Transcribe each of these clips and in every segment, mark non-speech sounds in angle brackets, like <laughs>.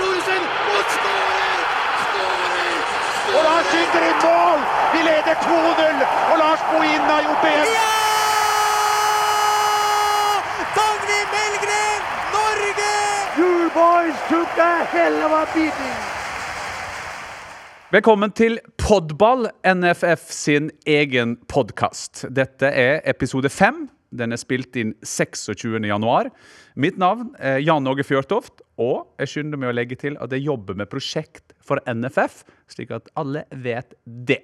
Thoresen og skårer! Og Lars skyter i mål! Vi leder 2-0, og Lars Bohin har gjort det igjen. Ja! Dagny Melgren, Norge! You boys took a hell of a beating. Velkommen til Podball, NFF sin egen podkast. Dette er episode fem. Den er spilt inn 26. januar. Mitt navn er Jan Åge Fjørtoft, og jeg skynder meg å legge til at jeg jobber med prosjekt for NFF, slik at alle vet det.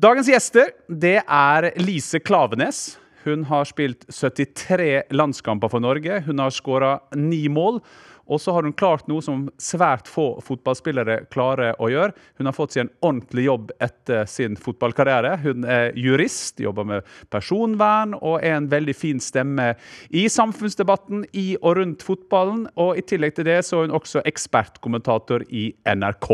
Dagens gjester det er Lise Klavenes. Hun har spilt 73 landskamper for Norge. Hun har skåra ni mål. Og så har hun klart noe som svært få fotballspillere klarer å gjøre. Hun har fått seg en ordentlig jobb etter sin fotballkarriere. Hun er jurist, jobber med personvern og er en veldig fin stemme i samfunnsdebatten i og rundt fotballen. Og i tillegg til det så er hun også ekspertkommentator i NRK.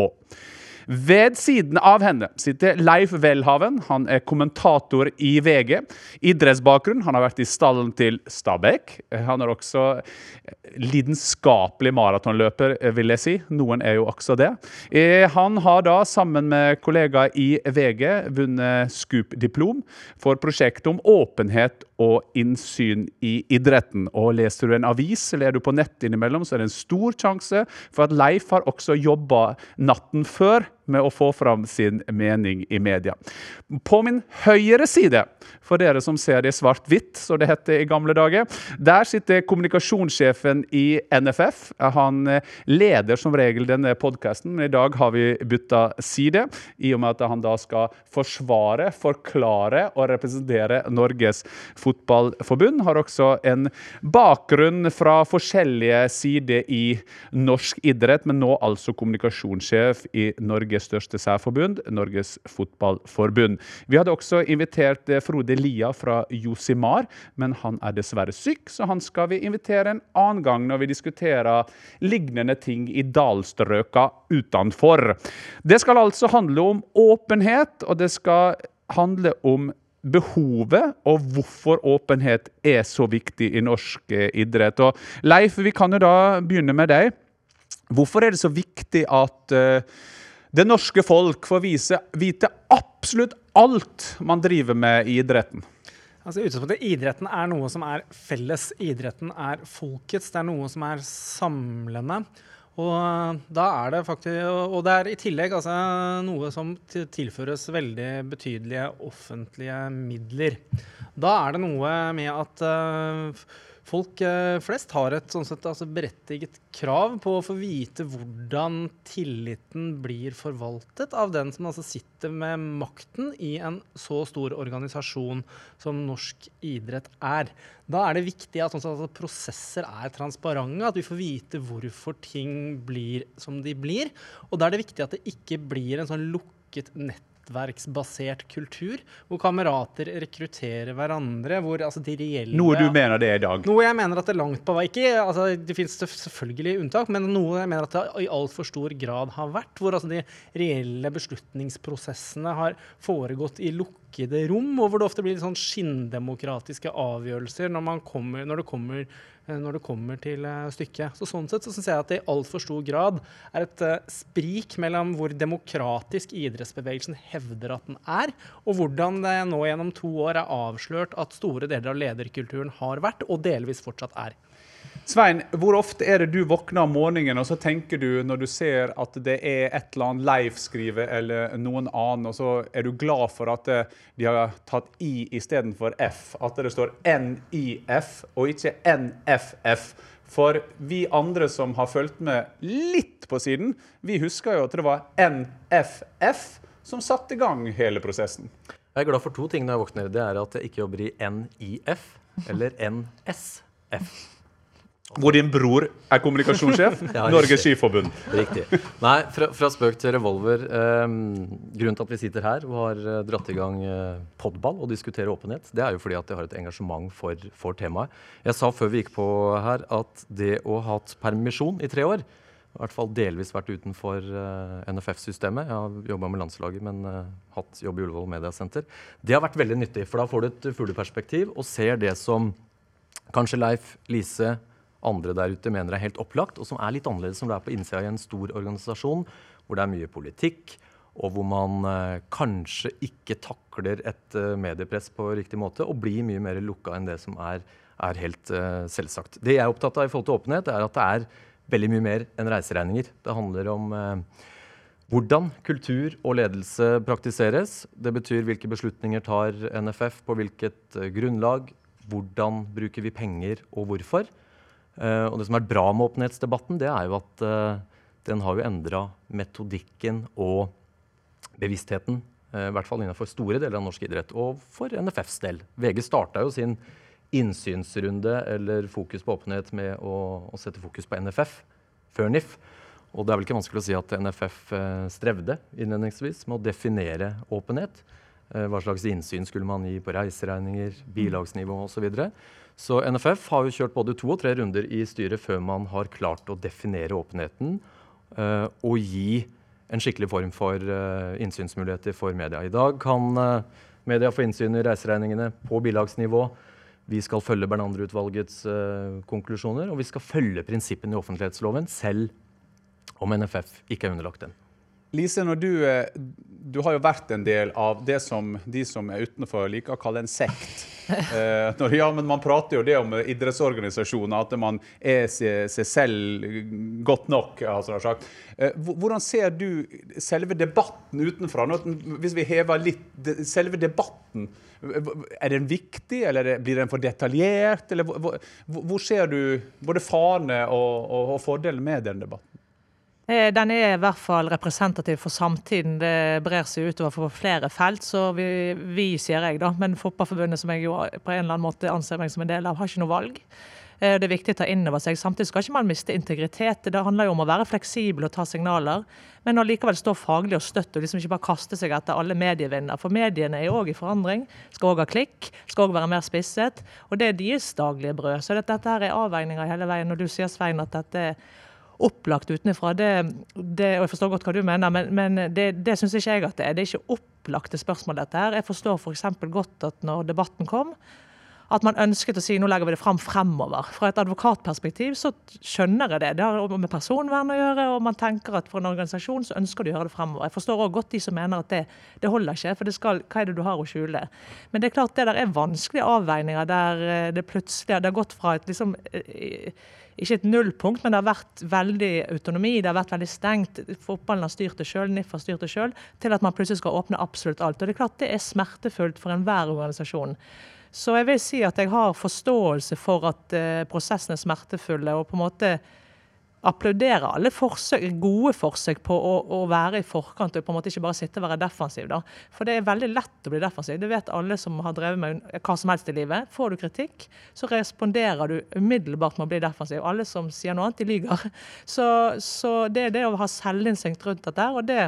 Ved siden av henne sitter Leif Welhaven. Han er kommentator i VG. Idrettsbakgrunn. Han har vært i stallen til Stabæk. Han er også lidenskapelig maratonløper, vil jeg si. Noen er jo også det. Eh, Han har da, sammen med kollegaer i VG, vunnet Scoop-diplom for prosjektet om åpenhet og innsyn i idretten. Og leser du en avis eller er du på nett innimellom, så er det en stor sjanse for at Leif har også jobba natten før med å få fram sin mening i media. På min høyre side, for dere som ser det svart-hvitt, så det heter i gamle dager, der sitter kommunikasjonssjefen i NFF. Han eh, leder som regel denne podkasten, men i dag har vi bytta side, i og med at han da skal forsvare, forklare og representere Norges Fotballforbund. Har også en bakgrunn fra forskjellige sider i norsk idrett, men nå altså kommunikasjonssjef i Norges største særforbund, Norges Fotballforbund. Vi hadde også invitert eh, Frode Lia fra Josimar, men han er dessverre syk, så han skal vi invitere en annen gang når vi diskuterer lignende ting i dalstrøka utenfor. Det skal altså handle om åpenhet, og det skal handle om behovet og hvorfor åpenhet er så viktig i norsk eh, idrett. Og Leif, vi kan jo da begynne med deg. Hvorfor er det så viktig at eh, det norske folk får vise, vite absolutt alt man driver med i idretten? Altså, utgangspunktet, Idretten er noe som er felles. Idretten er folkets. Det er noe som er samlende. Og da er det faktisk, og det er i tillegg altså, noe som tilføres veldig betydelige offentlige midler. Da er det noe med at uh, folk uh, flest har et sånn sett, altså, berettiget krav på å få vite hvordan tilliten blir forvaltet av den som altså, sitter med makten i en så stor organisasjon som norsk idrett er. Da er det viktig at, sånn sett, altså, prosesser er transparente, at vi får vite hvorfor ting blir som de blir. Og da er det viktig at det ikke blir en sånn lukket nett nettverksbasert kultur, hvor kamerater rekrutterer hverandre. hvor altså de reelle... Noe du mener det er i dag? Noe jeg mener at det er langt på vei ikke, altså Det finnes selvfølgelig unntak, men noe jeg mener at det i altfor stor grad har vært. Hvor altså de reelle beslutningsprosessene har foregått i lukkede rom, og hvor det ofte blir sånn skinndemokratiske avgjørelser når, kommer, når det kommer når det kommer til stykket. Så Sånn sett så syns jeg at det i altfor stor grad er et uh, sprik mellom hvor demokratisk idrettsbevegelsen hevder at den er, og hvordan det nå gjennom to år er avslørt at store deler av lederkulturen har vært, og delvis fortsatt er. Svein, hvor ofte er det du våkner om morgenen og så tenker du når du ser at det er et eller annet Leif eller noen annen, og så er du glad for at de har tatt I istedenfor F? At det står NIF og ikke NFF? For vi andre som har fulgt med litt på siden, vi husker jo at det var NFF som satte i gang hele prosessen. Jeg er glad for to ting når jeg våkner. Det er at jeg ikke jobber i NIF eller NSF. Hvor din bror er kommunikasjonssjef. <laughs> ja, Norges Skiforbund. Riktig. Nei, fra, fra, spøk til revolver. Eh, grunnen til at vi sitter her og har uh, dratt i gang eh, podball og diskuterer åpenhet, det er jo fordi at jeg har et engasjement for, for, temaet. Jeg sa før vi gikk på her at det å ha hatt permisjon i tre år, i hvert fall delvis vært utenfor uh, NFF-systemet. Jeg har jobba med landslaget, men hatt jobb i Ullevål Mediasenter. Det har vært veldig nyttig, for da får du et fugleperspektiv og ser det som kanskje Leif, Lise, andre der ute mener er helt opplagt, og som er litt annerledes som det er på innsida i en stor organisasjon hvor det er mye politikk, og hvor man eh, kanskje ikke takler et eh, mediepress på riktig måte, og blir mye mer lukka enn det som er, er helt eh, selvsagt. Det jeg er opptatt av i forhold til åpenhet, er at det er veldig mye mer enn reiseregninger. Det handler om eh, hvordan kultur og ledelse praktiseres. Det betyr hvilke beslutninger tar NFF, på hvilket eh, grunnlag. Hvordan bruker vi penger, og hvorfor. Eh, og det som er bra med åpenhetsdebatten, det er jo at uh, den har jo endra metodikken og bevisstheten. Uh, I hvert fall innenfor store deler av norsk idrett, og for NFFs del. VG starta jo sin innsynsrunde eller fokus på åpenhet med å, å sette fokus på NFF før NIF. Og det er vel ikke vanskelig å si at NFF strevde innledningsvis med å definere åpenhet. Hva slags innsyn skulle man gi på reiseregninger, bilagsnivå osv. Så, videre. Så NFF har jo kjørt både to og tre runder i styret før man har klart å definere åpenheten uh, og gi en skikkelig form for uh, innsynsmuligheter for media. I dag kan uh, media få innsyn i reiseregningene på bilagsnivå. Vi skal følge Bernander-utvalgets konklusjoner, og vi skal følge prinsippene i offentlighetsloven, selv om NFF ikke er underlagt den. Lise, du, eh, du har jo vært en del av det som de som er utenfor liker å kalle en sekt. <laughs> Eh, når, ja, men Man prater jo det om idrettsorganisasjoner, at man er seg, seg selv godt nok. Altså, sagt. Eh, hvordan ser du selve debatten utenfra? Hvis vi hever litt Selve debatten, er den viktig, eller er blir den for detaljert? Eller hvor, hvor ser du både farene og, og, og fordelen med den debatten? Eh, Den er i hvert fall representativ for samtiden. Det brer seg utover for flere felt. Så vi, vi sier jeg, da, men Fotballforbundet, som jeg jo på en eller annen måte anser meg som en del av, har ikke noe valg. Eh, Det er viktig å ta inn over seg. Samtidig skal ikke man miste integritet. Det handler jo om å være fleksibel og ta signaler, men allikevel stå faglig og støtt og liksom ikke bare kaste seg etter alle medievinner. For mediene er jo òg i forandring. Skal òg ha klikk, skal òg være mer spisset. Og det er deres daglige brød. Så dette her er avveininger hele veien. Når du sier, Svein, at dette er opplagt utenfra, og jeg forstår godt hva du mener, men, men det, det syns ikke jeg at det er. Det er ikke opplagte spørsmål, dette her. Jeg forstår f.eks. godt at når debatten kom, at man ønsket å si nå legger vi det fram fremover. Fra et advokatperspektiv så skjønner jeg det. Det har med personvern å gjøre, og man tenker at for en organisasjon så ønsker du å gjøre det fremover. Jeg forstår også godt de som mener at det, det holder ikke, for skal, hva er det du har å skjule? Men det er klart det der er vanskelige avveininger der eh, det plutselig det har gått fra et liksom eh, ikke et nullpunkt, men det har vært veldig autonomi. Det har vært veldig stengt. Fotballen har styrt det sjøl, NIF har styrt det sjøl. Til at man plutselig skal åpne absolutt alt. Og det er klart det er smertefullt for enhver organisasjon. Så jeg vil si at jeg har forståelse for at uh, prosessene er smertefulle, og på en måte applauderer alle forsøk, gode forsøk på å, å være i forkant og på en måte ikke bare sitte og være defensiv. Da. For det er veldig lett å bli defensiv. Det vet alle som har drevet med hva som helst i livet. Får du kritikk, så responderer du umiddelbart med å bli defensiv. Alle som sier noe annet, de lyver. Så, så det er det å ha selvinnsikt rundt dette. og det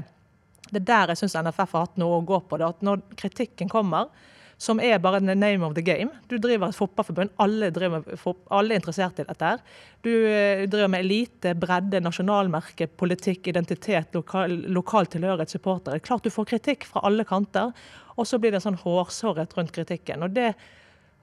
det er der jeg syns NFF har hatt noe å gå på. At når kritikken kommer, som er bare the name of the game. Du driver et fotballforbund, alle, alle er interessert i dette. her. Du eh, driver med elite, bredde, nasjonalmerke, politikk, identitet, lokal, lokal tilhørighet, supportere. Klart du får kritikk fra alle kanter, og så blir det en sånn hårsårhet rundt kritikken. Og det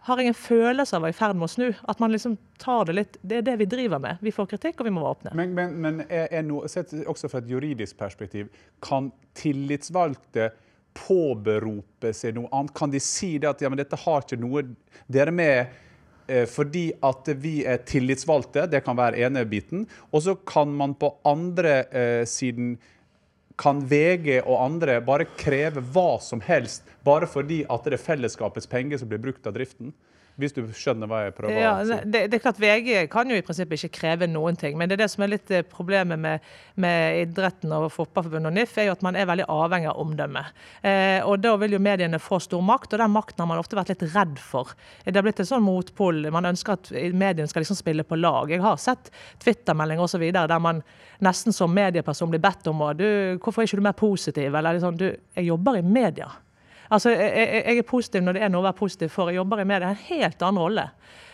har jeg en følelse av å være i ferd med å snu. At man liksom tar det litt Det er det vi driver med. Vi får kritikk, og vi må være åpne. Men, men, men er, er noe, sett også fra et juridisk perspektiv, kan tillitsvalgte påberope seg noe annet? Kan de si det at ja, dette har ikke noe Dere er med eh, fordi at vi er tillitsvalgte, det kan være ene biten. Og så kan man på andre eh, siden kan VG og andre bare kreve hva som helst bare fordi at det er fellesskapets penger som blir brukt av driften? Hvis du skjønner hva jeg prøver Ja, å si. det, det er klart VG kan jo i prinsippet ikke kreve noen ting. Men det er det som er litt eh, problemet med, med idretten og Fotballforbundet og NIF, er jo at man er veldig avhengig av omdømme. Eh, og da vil jo mediene få stor makt, og den makten har man ofte vært litt redd for. Det har blitt en sånn motpol. Man ønsker at mediene skal liksom spille på lag. Jeg har sett Twitter-meldinger osv. der man nesten som medieperson blir bedt om å du, Hvorfor er ikke du mer positiv? Eller liksom, du, jeg jobber i media. Altså, jeg, jeg er positiv når det er noe å være positiv for. Jeg jobber i media. Det er en helt annen rolle.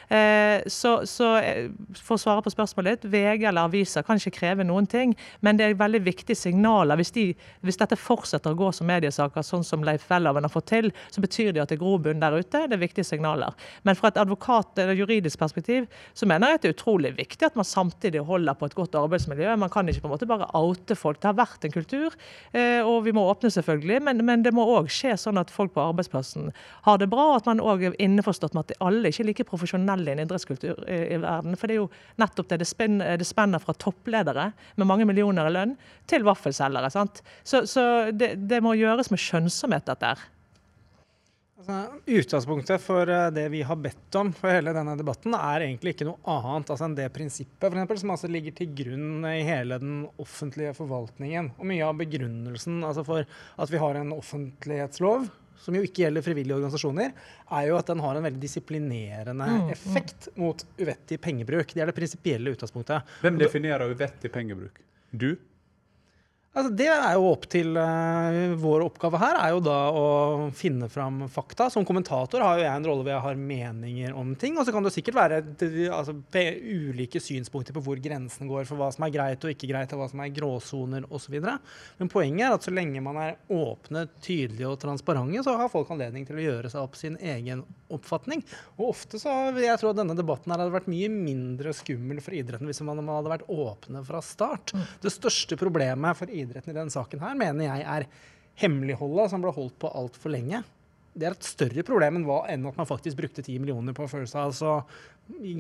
Eh, så, så eh, for å svare på spørsmålet ditt, VG eller aviser kan ikke kreve noen ting, men det er veldig viktige signaler. Hvis, de, hvis dette fortsetter å gå som mediesaker, sånn som Leif Welhaven har fått til, så betyr det at det er grobunn der ute. Det er viktige signaler. Men fra et advokat- eller juridisk perspektiv så mener jeg at det er utrolig viktig at man samtidig holder på et godt arbeidsmiljø. Man kan ikke på en måte bare oute folk. Det har vært en kultur, eh, og vi må åpne selvfølgelig, men, men det må òg skje sånn at folk på arbeidsplassen har det bra, og at man òg er innforstått med at alle ikke er like profesjonelle i en idrettskultur i, i verden. For det er jo nettopp det det, spenn, det spenner fra toppledere med mange millioner i lønn til vaffelselgere. sant? Så, så det, det må gjøres med skjønnsomhet, dette her. Altså, utgangspunktet for eh, det vi har bedt om for hele denne debatten, er egentlig ikke noe annet altså, enn det prinsippet for eksempel, som altså ligger til grunn i hele den offentlige forvaltningen. Og mye av begrunnelsen altså, for at vi har en offentlighetslov, som jo ikke gjelder frivillige organisasjoner, er jo at den har en veldig disiplinerende effekt mot uvettig pengebruk. Det er det prinsipielle utgangspunktet. Hvem definerer uvettig pengebruk? Du? Altså, det er jo opp til uh, Vår oppgave her er jo da å finne fram fakta. Som kommentator har jo jeg en rolle hvor jeg har meninger om ting. Og så kan det sikkert være altså, ulike synspunkter på hvor grensen går for hva som er greit og ikke greit, og hva som er gråsoner osv. Men poenget er at så lenge man er åpne, tydelige og transparente, så har folk anledning til å gjøre seg opp sin egen oppfatning. Og ofte så vil jeg tro at denne debatten her hadde vært mye mindre skummel for idretten hvis man hadde vært åpne fra start. Det største problemet for idretten i denne saken her mener jeg er hemmeligholdet som ble holdt på altfor lenge. Det er et større problem enn, at man faktisk brukte 10 millioner på First House og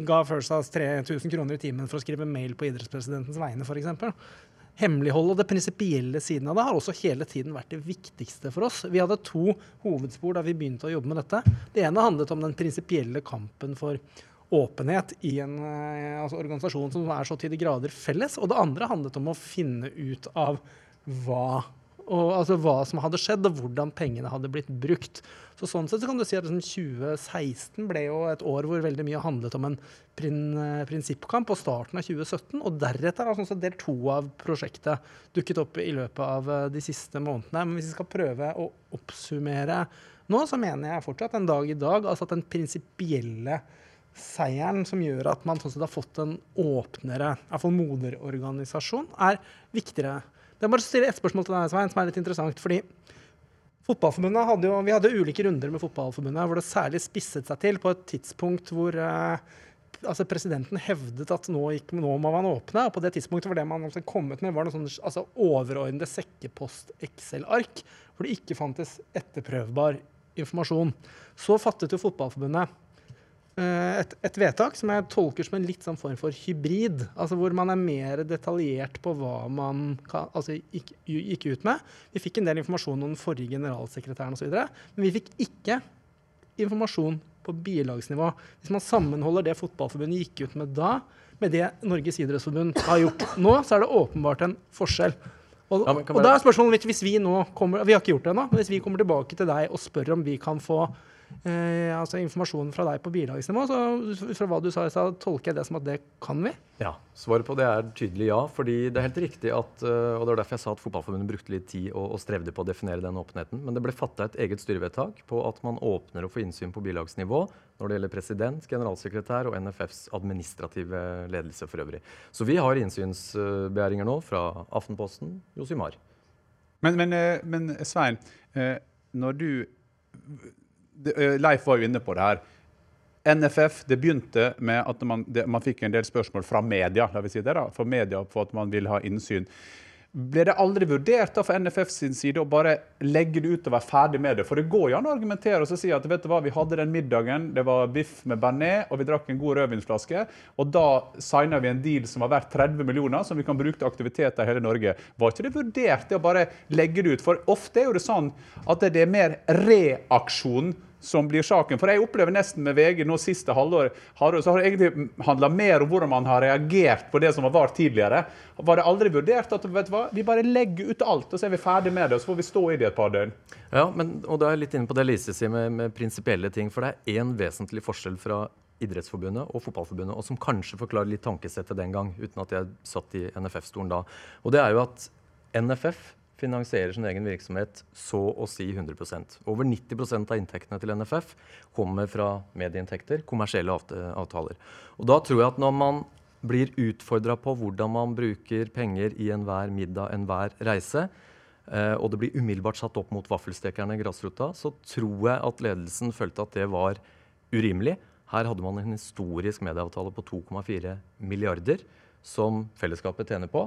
ga First House 3000 kroner i timen for å skrive mail på idrettspresidentens vegne, f.eks. Hemmelighold og det prinsipielle siden av det har også hele tiden vært det viktigste for oss. Vi hadde to hovedspor da vi begynte å jobbe med dette. Det ene handlet om den prinsipielle kampen for åpenhet i en eh, altså organisasjon som er så til de grader felles. Og det andre handlet om å finne ut av hva, og, altså hva som hadde skjedd, og hvordan pengene hadde blitt brukt. Så sånn sett så kan du si at liksom 2016 ble jo et år hvor veldig mye handlet om en prin, eh, prinsippkamp på starten av 2017. Og deretter har altså, del to av prosjektet dukket opp i løpet av eh, de siste månedene. Men hvis vi skal prøve å oppsummere nå, så mener jeg fortsatt en dag i dag altså at den prinsipielle seieren som gjør at man sånn sett har fått en åpnere, i hvert fall moderorganisasjon, er viktigere. Det er bare å stille et spørsmål til deg, Svein, som er litt interessant. fordi Fotballforbundet hadde jo, Vi hadde ulike runder med Fotballforbundet hvor det særlig spisset seg til på et tidspunkt hvor eh, altså presidenten hevdet at nå, gikk, nå må man åpne. og På det tidspunktet var det man hadde kommet med, var noe sånn altså overordnede sekkepost-Excel-ark hvor det ikke fantes etterprøvbar informasjon. Så fattet jo Fotballforbundet et, et vedtak som jeg tolker som en litt sånn form for hybrid. altså Hvor man er mer detaljert på hva man kan, altså gikk, gikk ut med. Vi fikk en del informasjon om den forrige generalsekretæren osv., men vi fikk ikke informasjon på bilagsnivå. Hvis man sammenholder det Fotballforbundet gikk ut med da, med det Norges idrettsforbund har gjort nå, så er det åpenbart en forskjell. Og, Ja, og da er spørsmålet mitt, hvis vi nå kommer, vi har ikke gjort det ennå, men hvis vi kommer tilbake til deg og spør om vi kan få eh, altså informasjonen fra deg på bilagsnivå, så fra hva du sa, så tolker jeg det som at det kan vi. Ja, Svaret på det er tydelig ja. fordi det er helt riktig at øh, og det var derfor jeg sa at Fotballforbundet brukte litt tid og, og strevde på å definere den åpenheten. Men det ble fatta et eget styrevedtak på at man åpner og får innsyn på bilagsnivå når det gjelder president, generalsekretær og NFFs administrative ledelse for øvrig. Så vi har innsynsbegjæringer nå fra Aftenposten, Josimar. Men, men, eh, men Svein, eh, når du eh, Leif var jo inne på det her. NFF det begynte med at man, det, man fikk en del spørsmål fra media la vi si det da, fra media for at man vil ha innsyn. Ble det aldri vurdert da fra NFF sin side å bare legge det ut og være ferdig med det? For det går jo an å argumentere og så si at vet du hva, vi hadde den middagen, det var biff med bearnés, og vi drakk en god rødvinsflaske, og da signa vi en deal som var verdt 30 millioner, som vi kan bruke til aktiviteter i hele Norge. Var ikke det vurdert det å bare legge det ut? For ofte er jo det sånn at det er mer reaksjon som blir saken. For jeg opplever nesten med VG nå siste halvår så har det egentlig handla mer om hvordan man har reagert på det som har vart tidligere. Var det aldri vurdert at vet du hva, vi bare legger ut alt, og så er vi ferdig med det, og så får vi stå i det et par døgn? Ja, men, og da er jeg litt inne på det Lise sier med, med prinsipielle ting. For det er én vesentlig forskjell fra Idrettsforbundet og Fotballforbundet, og som kanskje forklarer litt tankesettet den gang, uten at jeg satt i NFF-stolen da. Og det er jo at NFF finansierer sin egen virksomhet så å si 100% Over 90% av inntektene til NFF kommer fra medieinntekter, kommersielle avtaler. Og da tror jeg at når man blir utfordra på hvordan man bruker penger i enhver middag, enhver reise, eh, og det blir umiddelbart satt opp mot vaffelstekerne i grasrota, så tror jeg at ledelsen følte at det var urimelig. Her hadde man en historisk medieavtale på 2,4 milliarder som fellesskapet tjener på.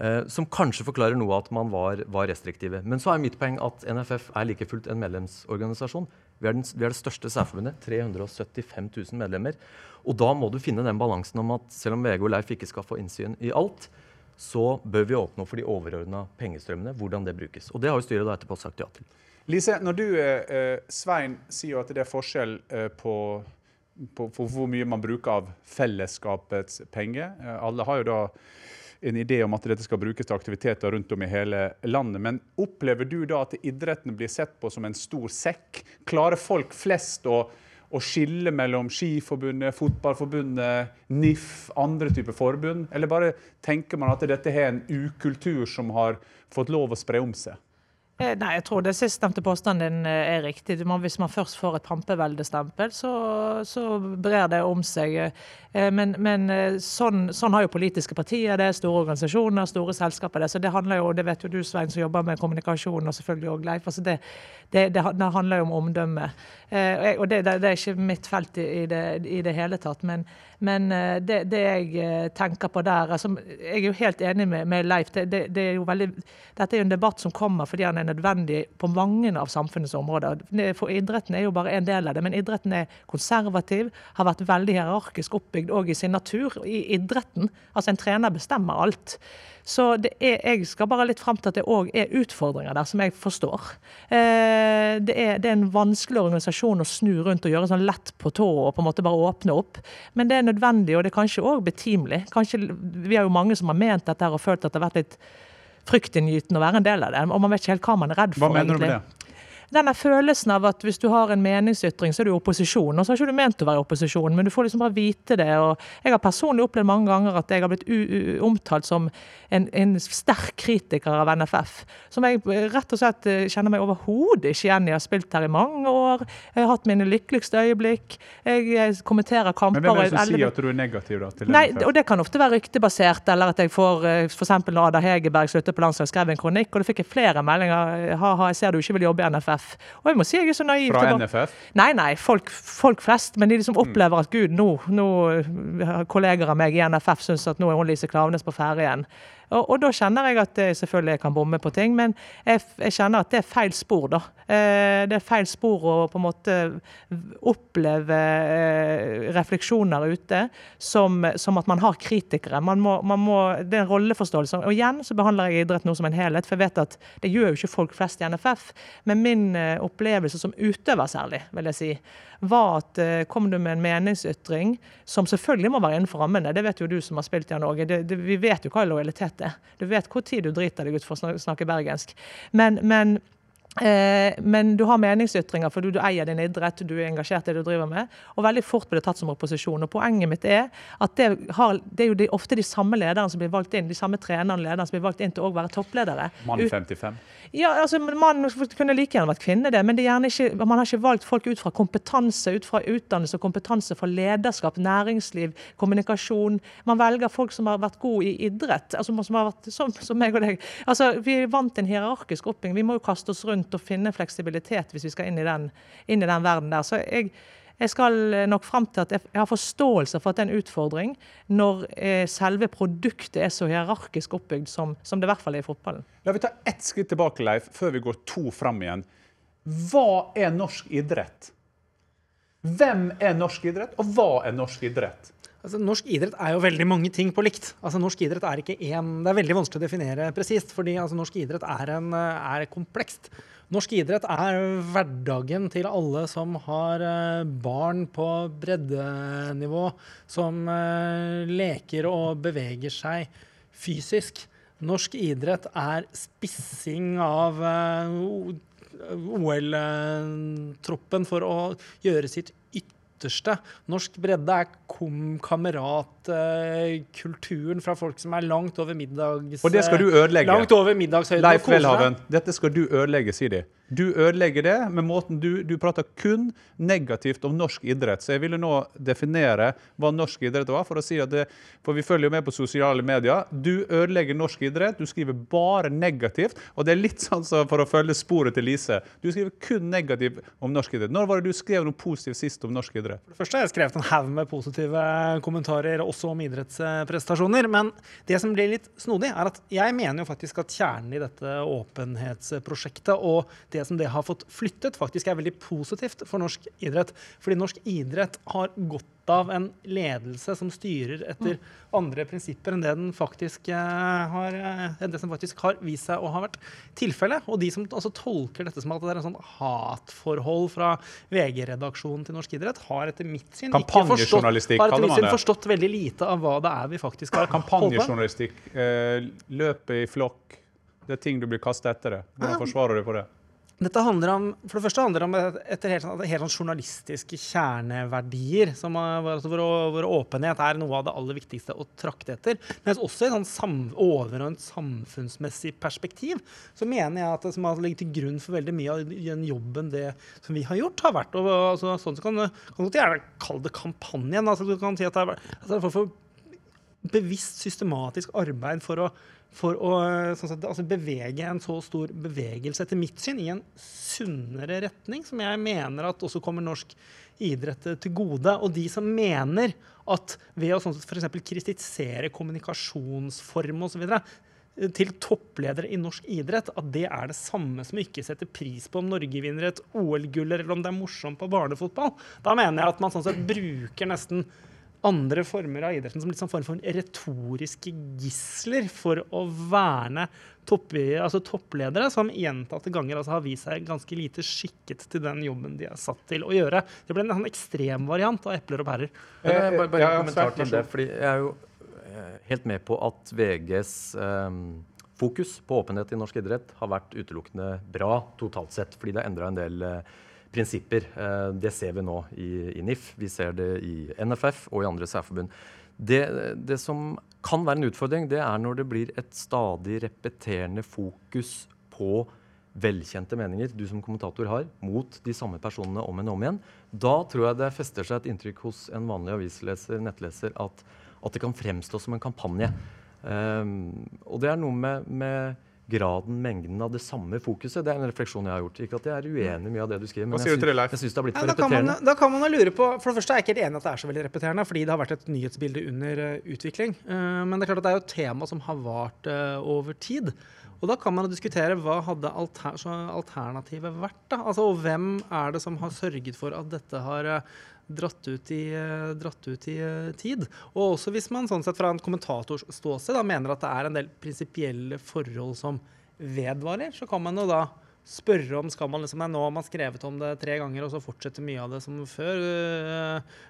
Eh, som kanskje forklarer noe at man var, var, restriktive. Men så er mitt poeng at NFF er like fullt en medlemsorganisasjon. Vi er, den, vi er det største særforbundet. 375 000 medlemmer. Og da må du finne den balansen om at selv om VG og Leif ikke skal få innsyn i alt, så bør vi åpne opp for de overordna pengestrømmene, hvordan det brukes. Og det har jo styret da etterpå sagt ja til. Lise, når du, eh, Svein, sier jo at det er forskjell eh, på, på, på, hvor mye man bruker av fellesskapets penger. Eh, alle har jo da en idé om at dette skal brukes til aktiviteter rundt om i hele landet. Men opplever du da at idretten blir sett på som en stor sekk? Klarer folk flest å, å skille mellom Skiforbundet, Fotballforbundet, NIF, andre typer forbund? Eller bare tenker man at dette er en ukultur som har fått lov å spre om seg? Eh, nei, jeg tror det sistnevnte påstanden din eh, er riktig. Hvis man først får et pampeveldestempel, så, så brer det om seg. Eh, men, men sånn, sånn, har jo politiske partier det, store organisasjoner, store selskaper det. Så det handler jo, det vet jo du Svein som jobber med kommunikasjon, og selvfølgelig òg Leif. altså det, det, det, handler jo om omdømme. Og det, det, er ikke mitt felt i det, i det hele tatt. Men, men det, jeg tenker på der altså, Jeg er jo helt enig med, med Leif. Det, er jo veldig, dette er jo en debatt som kommer fordi han er nødvendig på mange av samfunnets områder. For idretten er jo bare en del av det, men idretten er konservativ, har vært veldig hierarkisk oppbygd òg i sin natur. I idretten, altså en trener bestemmer alt. Så er, jeg skal bare litt fram til at det òg er utfordringer der, som jeg forstår. Eh, det, er, det, er, en vanskelig organisasjon å snu rundt og gjøre sånn lett på tå og på en måte bare åpne opp. Men det er nødvendig, og det er kanskje òg betimelig. Kanskje, vi har jo mange som har ment dette og følt at det har vært litt fryktinngytende å være en del av det. Og man vet ikke helt hva man er redd for. Hva mener egentlig. du med det? Denne følelsen av at hvis du har en meningsytring, så er du i opposisjon. Og så har ikke du ment å være i opposisjon, men du får liksom bare vite det. Og jeg har personlig opplevd mange ganger at jeg har blitt omtalt som en, en, sterk kritiker av NFF. Som jeg rett og slett eh, kjenner meg overhodet ikke igjen i. Jeg har spilt her i mange år. Jeg har hatt mine lykkeligste øyeblikk. Jeg kommenterer kamper. Men hvem er det som sier at du er negativ da, til Nei, NFF? og Det kan ofte være ryktebasert, eller at jeg får eh, f.eks. når Ada Hegerberg sluttet på landslaget, skrev en kronikk, og da fikk jeg flere meldinger. Ha-ha, jeg ser du ikke vil jobbe i NFF. Og jeg må si jeg er så naiv. Fra NFF? Nei, nei, folk, folk, flest. Men de som mm. opplever at gud, nå, nå kolleger av meg i NFF syns at nå er hun Lise Klavenes på ferde igjen. Og, og, da kjenner jeg at jeg selvfølgelig kan bomme på ting, men jeg, jeg kjenner at det er feil spor, da. Eh, det er feil spor å på en måte oppleve eh, refleksjoner ute som, som, at man har kritikere. Man må, man må, det er en rolleforståelse. Og igjen så behandler jeg idrett nå som en helhet, for jeg vet at det gjør jo ikke folk flest i NFF. Men min eh, opplevelse som utøver særlig, vil jeg si, var at uh, kom du med en meningsytring, som selvfølgelig må være innenfor rammene, det vet jo du som har spilt i Norge, det, det, vi vet jo hva lojalitet er. Du vet hvor tid du driter deg ut for å snakke bergensk. Men, men Eh, men du har meningsytringer fordi du eier din idrett, du er engasjert i det du driver med. Og veldig fort blir det tatt som opposisjon. Og Poenget mitt er at det, har, det er jo de, ofte de samme lederne som blir valgt inn, de samme trenerne og lederne som blir valgt inn til å være toppledere. Mann 55? Ja, altså Man kunne like gjerne vært kvinne, det, men det ikke, man har ikke valgt folk ut fra kompetanse, ut fra utdannelse og kompetanse fra lederskap, næringsliv, kommunikasjon. Man velger folk som har vært gode i idrett, altså som har vært som, som meg og deg. Altså, Vi er vant til en hierarkisk oppbygging. Vi må jo kaste oss runt og finne fleksibilitet hvis vi skal inn i den, inn i den verden der. Så jeg, jeg skal nok fram til at jeg har forståelse for at det er en utfordring når eh, selve produktet er så hierarkisk oppbygd som, som det i hvert fall er i fotballen. La vi ta ett skritt tilbake, Leif, før vi går to fram igjen. Hva er norsk idrett? Hvem er norsk idrett, og hva er norsk idrett? Altså, norsk idrett er jo veldig mange ting på likt. Altså, norsk idrett er ikke én Det er veldig vanskelig å definere presist, fordi altså, norsk idrett er, en, er, komplekst. Norsk idrett er hverdagen til alle som har uh, barn på breddenivå, som uh, leker og beveger seg fysisk. Norsk idrett er spissing av OL-troppen for å gjøre sitt ytterste. Norsk bredde er kom kameratkulturen fra folk som er langt over middags... Og det skal du ødelegge. Langt over middagshøyden. Leif. Welhaven, dette skal du ødelegge, sier de. Du ødelegger det med måten du, du prater kun negativt om norsk idrett. Så jeg ville nå definere hva norsk idrett var, for å si at det, for vi følger jo med på sosiale medier. Du ødelegger norsk idrett, du skriver bare negativt. Og det er litt sånn så for å følge sporet til Lise. Du skriver kun negativt om norsk idrett. Når var det du skrev noe positivt sist om norsk idrett? For det første har jeg skrevet en haug med positive kommentarer også om idrettsprestasjoner. Men det som blir litt snodig, er at jeg mener jo faktisk at kjernen i dette åpenhetsprosjektet og det som det har fått flyttet, faktisk er veldig positivt for norsk idrett. Fordi norsk idrett har godt av en ledelse som styrer etter andre prinsipper enn det, den faktisk eh, har, eh, enn det som faktisk har vist seg å ha vært tilfellet. Og de som altså tolker dette som at det er en sånn hatforhold fra VG-redaksjonen til norsk idrett, har etter mitt syn ikke forstått, har etter mitt syn forstått veldig lite av hva det er vi faktisk har holdt på. Kampanjejournalistikk. Eh, løpe i flokk. Det er ting du blir kastet etter det. Hvordan forsvarer du for det? Dette handler om, for det første handler det om et, et helt, sånn- helt sånn journalistiske kjerneverdier. Som, altså hvor, hvor åpenhet er noe av det aller viktigste å trakte etter. Men også i et sånn overordnet samfunnsmessig perspektiv så mener jeg at det som har ligget til grunn for veldig mye av den jobben det som vi har gjort, har vært og, altså, sånn så kan kan du gjerne kalle det kampanjen. Altså, du kan si at det er altså, for, for bevisst, systematisk arbeid for å, for å sånn sett, altså bevege en så stor bevegelse, etter mitt syn, i en sunnere retning, som jeg mener at også kommer norsk idrett eh, til gode. Og de som mener at ved å sånn f.eks. kritisere kommunikasjonsform osv. til toppledere i norsk idrett, at det er det samme som ikke setter pris på om Norge vinner et OL-gull, eller om det er morsomt på barnefotball. Da mener jeg at man sånn sett bruker nesten andre former av idretten som sånn form for retoriske gisler for å verne topp, altså toppledere, som gjentatte ganger altså har vist seg ganske lite skikket til den jobben de er satt til å gjøre. Det ble en sånn ekstremvariant av epler og pærer. Eh, bare, bare Ja, en kommentar til det. fordi Jeg er jo eh, helt med på at VGs eh, fokus på åpenhet i norsk idrett har vært utelukkende bra totalt sett. Fordi det har endra en del eh, prinsipper. Eh, det ser vi nå i, i NIF, vi ser det i NFF og i andre særforbund. Det, det som kan være en utfordring, det er når det blir et stadig repeterende fokus på velkjente meninger du som kommentator har, mot de samme personene om og om igjen. Da tror jeg det fester seg et inntrykk hos en vanlig avisleser, nettleser, at, at det kan fremstå som en kampanje. Um, og det er noe med, med graden, mengden av det samme fokuset. Det er en refleksjon jeg har gjort. Ikke at jeg er uenig i mye av det du skriver, men jeg synes det, jeg syns det har blitt Ja, da repeterende. kan man, da kan man lure på For det første er jeg ikke helt enig i at det er så veldig repeterende, fordi det har vært et nyhetsbilde under eh, utvikling. Eh, men det er klart at det er jo et tema som har vart eh, over tid. Og da kan man diskutere hva hadde alter, alternativet vært. da? Altså, og hvem er det som har sørget for at dette har eh, dratt ut i, eh, dratt ut i eh, tid? Og også hvis man sånn sett fra en kommentators ståsted mener at det er en del prinsipielle forhold som vedvarer, så kan man jo da spørre om skal man liksom, Nå har man skrevet om det tre ganger, og så fortsetter mye av det som før.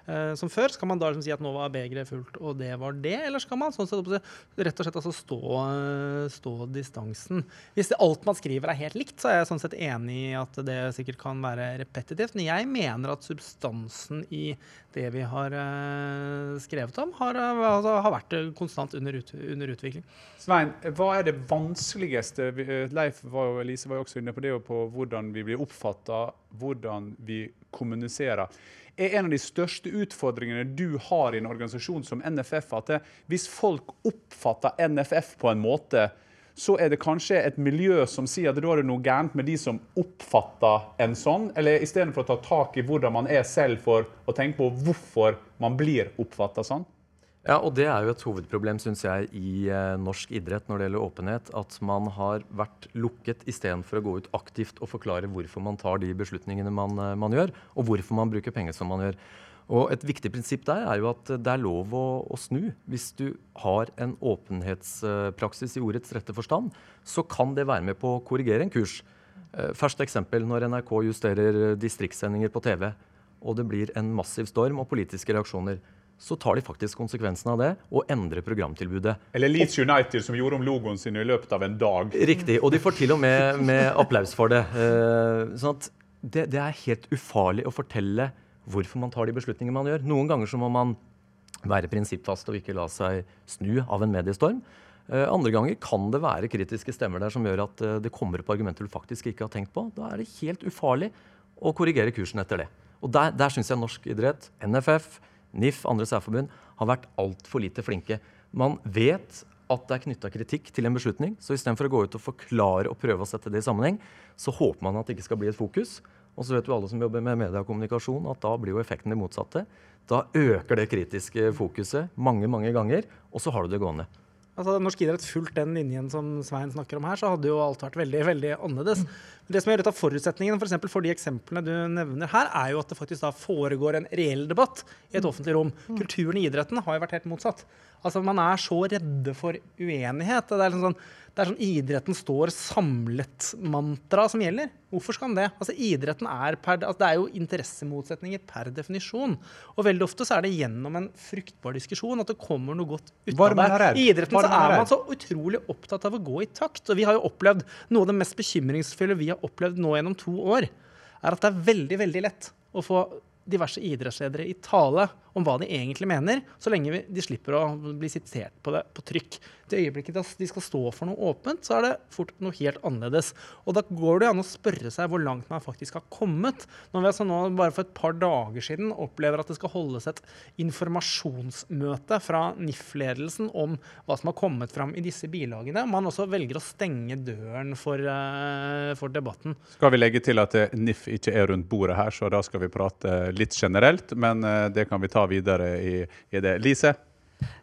Uh, som før. Skal man da liksom si at nå var begeret fullt, og det var det? Eller skal man sånn sett, rett og slett altså stå, øh, stå distansen? Hvis det, alt man skriver er helt likt, så er jeg sånn sett enig i at det sikkert kan være repetitivt. Men jeg mener at substansen i det vi har uh, skrevet om, har, altså, har vært konstant under, ut, under utvikling. Svein, hva er det vanskeligste eh, Leif var jo, Lise var jo også inne på det, jo på hvordan vi blir oppfatta, hvordan vi kommuniserer. Er en av de største utfordringene du har i en organisasjon som NFF, at hvis folk oppfatter NFF på en måte, så er det kanskje et miljø som sier at da er det noe gærent med de som oppfatter en sånn, eller istedenfor å ta tak i hvordan man er selv for å tenke på hvorfor man blir oppfatta sånn? Ja, og det er jo et hovedproblem, syns jeg, i eh, norsk idrett når det gjelder åpenhet. At man har vært lukket istedenfor å gå ut aktivt og forklare hvorfor man tar de beslutningene man, eh, man gjør, og hvorfor man bruker penger som man gjør. Og Et viktig prinsipp der er jo at det er lov å, å snu. Hvis du har en åpenhetspraksis i ordets rette forstand, så kan det være med på å korrigere en kurs. Eh, Ferskt eksempel når NRK justerer distriktssendinger på TV, og det blir en massiv storm og politiske reaksjoner. Så tar de faktisk konsekvensen av det og endrer programtilbudet. Eller Leeds United, som gjorde om logoen sin i løpet av en dag. Riktig. Og de får til og med, med applaus for det. Eh, sånn at det, det er helt ufarlig å fortelle hvorfor man tar de beslutningene man gjør. Noen ganger så må man være prinsippfast og ikke la seg snu av en mediestorm. Eh, andre ganger kan det være kritiske stemmer der som gjør at eh, det kommer opp argumenter du faktisk ikke har tenkt på. Da er det helt ufarlig å korrigere kursen etter det. Og Der, der syns jeg norsk idrett, NFF, NIF, andre særforbund har vært altfor lite flinke. Man vet at det er knytta kritikk til en beslutning, så istedenfor å gå ut og forklare og prøve å sette det i sammenheng, så håper man at det ikke skal bli et fokus. Og så vet jo alle som jobber med media og kommunikasjon, at da blir jo effekten det motsatte. Da øker det kritiske fokuset mange, mange ganger, og så har du det gående. Altså, Norsk idrett fulgt den linjen som Svein snakker om her, så hadde jo alt vært veldig veldig annerledes. Men det som er et av forutsetningene for, eksempel, for de eksemplene du nevner her, er jo at det faktisk da foregår en reell debatt i et offentlig rom. Kulturen i idretten har jo vært helt motsatt. Altså, Man er så redde for uenighet. Det er, liksom sånn, det er sånn idretten står samlet-mantra som gjelder. Hvorfor skal den det? Altså, idretten er, per, altså, det er jo interessemotsetninger per definisjon. Og veldig ofte så er det gjennom en fruktbar diskusjon at det kommer noe godt ut av det. I idretten så er man så utrolig opptatt av å gå i takt. Og vi har jo opplevd noe av det mest bekymringsfulle vi har opplevd nå gjennom to år, er at det er veldig, veldig lett å få diverse idrettsledere i tale om hva de egentlig mener, så lenge de slipper å bli sitert på det på trykk. Til øyeblikket de skal stå for noe åpent, så er det fort noe helt annerledes. Og da går det an å spørre seg hvor langt man faktisk har kommet. Når vi altså nå bare for et par dager siden opplever at det skal holdes et informasjonsmøte fra NIF-ledelsen om hva som har kommet fram i disse bilagene, man også velger å stenge døren for, eh, for debatten. Skal vi legge til at NIF ikke er rundt bordet her, så da skal vi prate litt generelt. Men eh, det kan vi ta videre i, i det. Lise?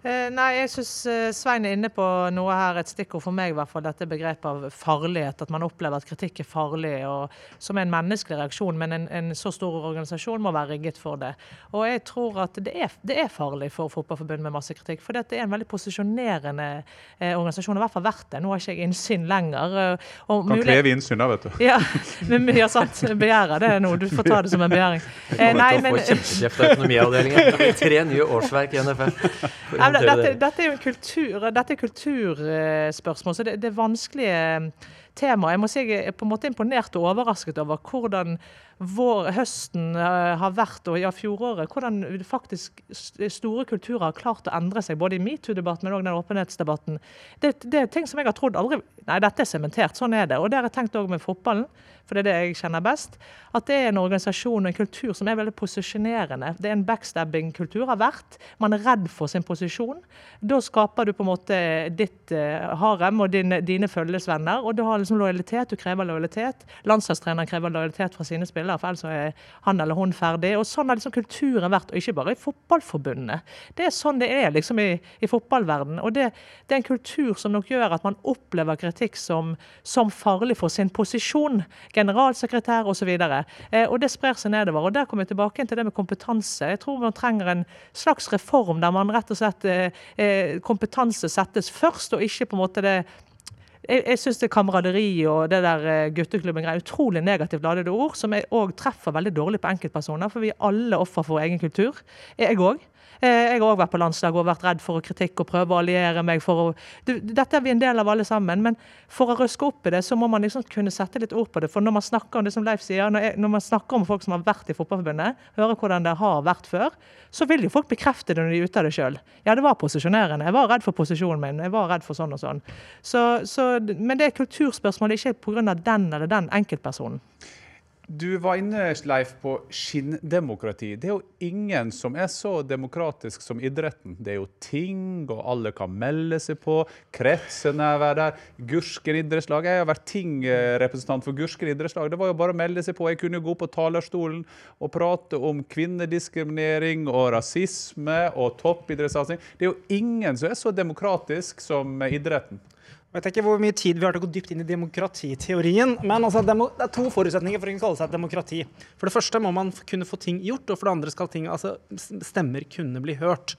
Eh, nei, jeg syns Svein er inne på noe her, et stikkord for meg i hvert fall, dette begrepet av farlighet. At man opplever at kritikk er farlig, og, som er en menneskelig reaksjon. Men en, en så stor organisasjon må være rigget for det. Og jeg tror at det er, det er farlig for Fotballforbundet med masse kritikk. For det er en veldig posisjonerende eh, organisasjon, i hvert fall vært det. Nå har ikke jeg innsyn lenger. eh, og Kan mulig- kreve innsyn, da, vet du. <laughs> Ja, men, ja, sant. Begjæret, det er noe. Du får ta det som en begjæring. Eh, nei, men- kjempekjeft av økonomiavdelingen. Tre nye årsverk i NFF. <laughs> Nei, men dette, dette er jo kultur, dette er kulturspørsmål, så det, det er vanskelige tema. Jeg må si jeg er på en måte imponert og overrasket over hvordan vår, høsten eh, har vært, og ja, fjoråret, hvordan faktisk store kulturer har klart å endre seg, både i metoo-debatten, men òg den åpenhetsdebatten. Det, det er ting som jeg har trodd aldri Nei, dette er sementert, sånn er det. Og det har jeg tenkt òg med fotballen, for det er det jeg kjenner best. At det er en organisasjon og en kultur som er veldig posisjonerende. Det er en backstabbing-kultur, har vært. Man er redd for sin posisjon. Da skaper du på en måte ditt eh, harem og dine, dine følgesvenner, og du har liksom lojalitet. Du krever lojalitet. Landslagstreneren krever lojalitet fra sine spillere, for ellers er han eller hun ferdig. Og sånn har liksom kulturen vært, og ikke bare i fotballforbundene. Det er sånn det er liksom i, i fotballverdenen. Og det, det er en kultur som nok gjør at man opplever kritikk som, som farlig for sin posisjon. Generalsekretær osv. Eh, og det sprer seg nedover. Og der kommer vi tilbake til det med kompetanse. Jeg tror man trenger en slags reform der man rett og slett eh, eh, kompetanse settes først, og ikke på en måte det jeg, jeg syns kameraderi og det der eh, gutteklubben er utrolig negativt ladede ord, som òg treffer veldig dårlig på enkeltpersoner, for vi er alle offer for egen kultur. Jeg òg. Jeg har òg vært på landslag og vært redd for kritikk og prøve å alliere meg for å Dette er vi en del av alle sammen, men for å røske opp i det, så må man liksom kunne sette litt ord på det. For når man snakker om det som Leif sier, når, jeg, når man snakker om folk som har vært i Fotballforbundet, hører hvordan det har vært før, så vil jo folk bekrefte det når de er ute av det sjøl. Ja, det var posisjonerende. Jeg var redd for posisjonen min. Jeg var redd for sånn og sånn. Så, så, men det er kulturspørsmål, ikke pga. den eller den enkeltpersonen. Du var inne, Leif, på skinndemokrati. Det er jo ingen som er så demokratisk som idretten. Det er jo ting, og alle kan melde seg på. Kretsen er der. Gursken idrettslag. Jeg har vært ting-representant for Gursken idrettslag. Det var jo bare å melde seg på. Jeg kunne jo gå på talerstolen og prate om kvinnediskriminering og rasisme og toppidrettssatsing. Det er jo ingen som er så demokratisk som idretten. Jeg vet ikke hvor mye tid vi har til å gå dypt inn i demokratiteorien. Men altså, det er to forutsetninger for å kalle seg et demokrati. For det første må man kunne få ting gjort, og for det andre skal ting, altså, stemmer kunne bli hørt.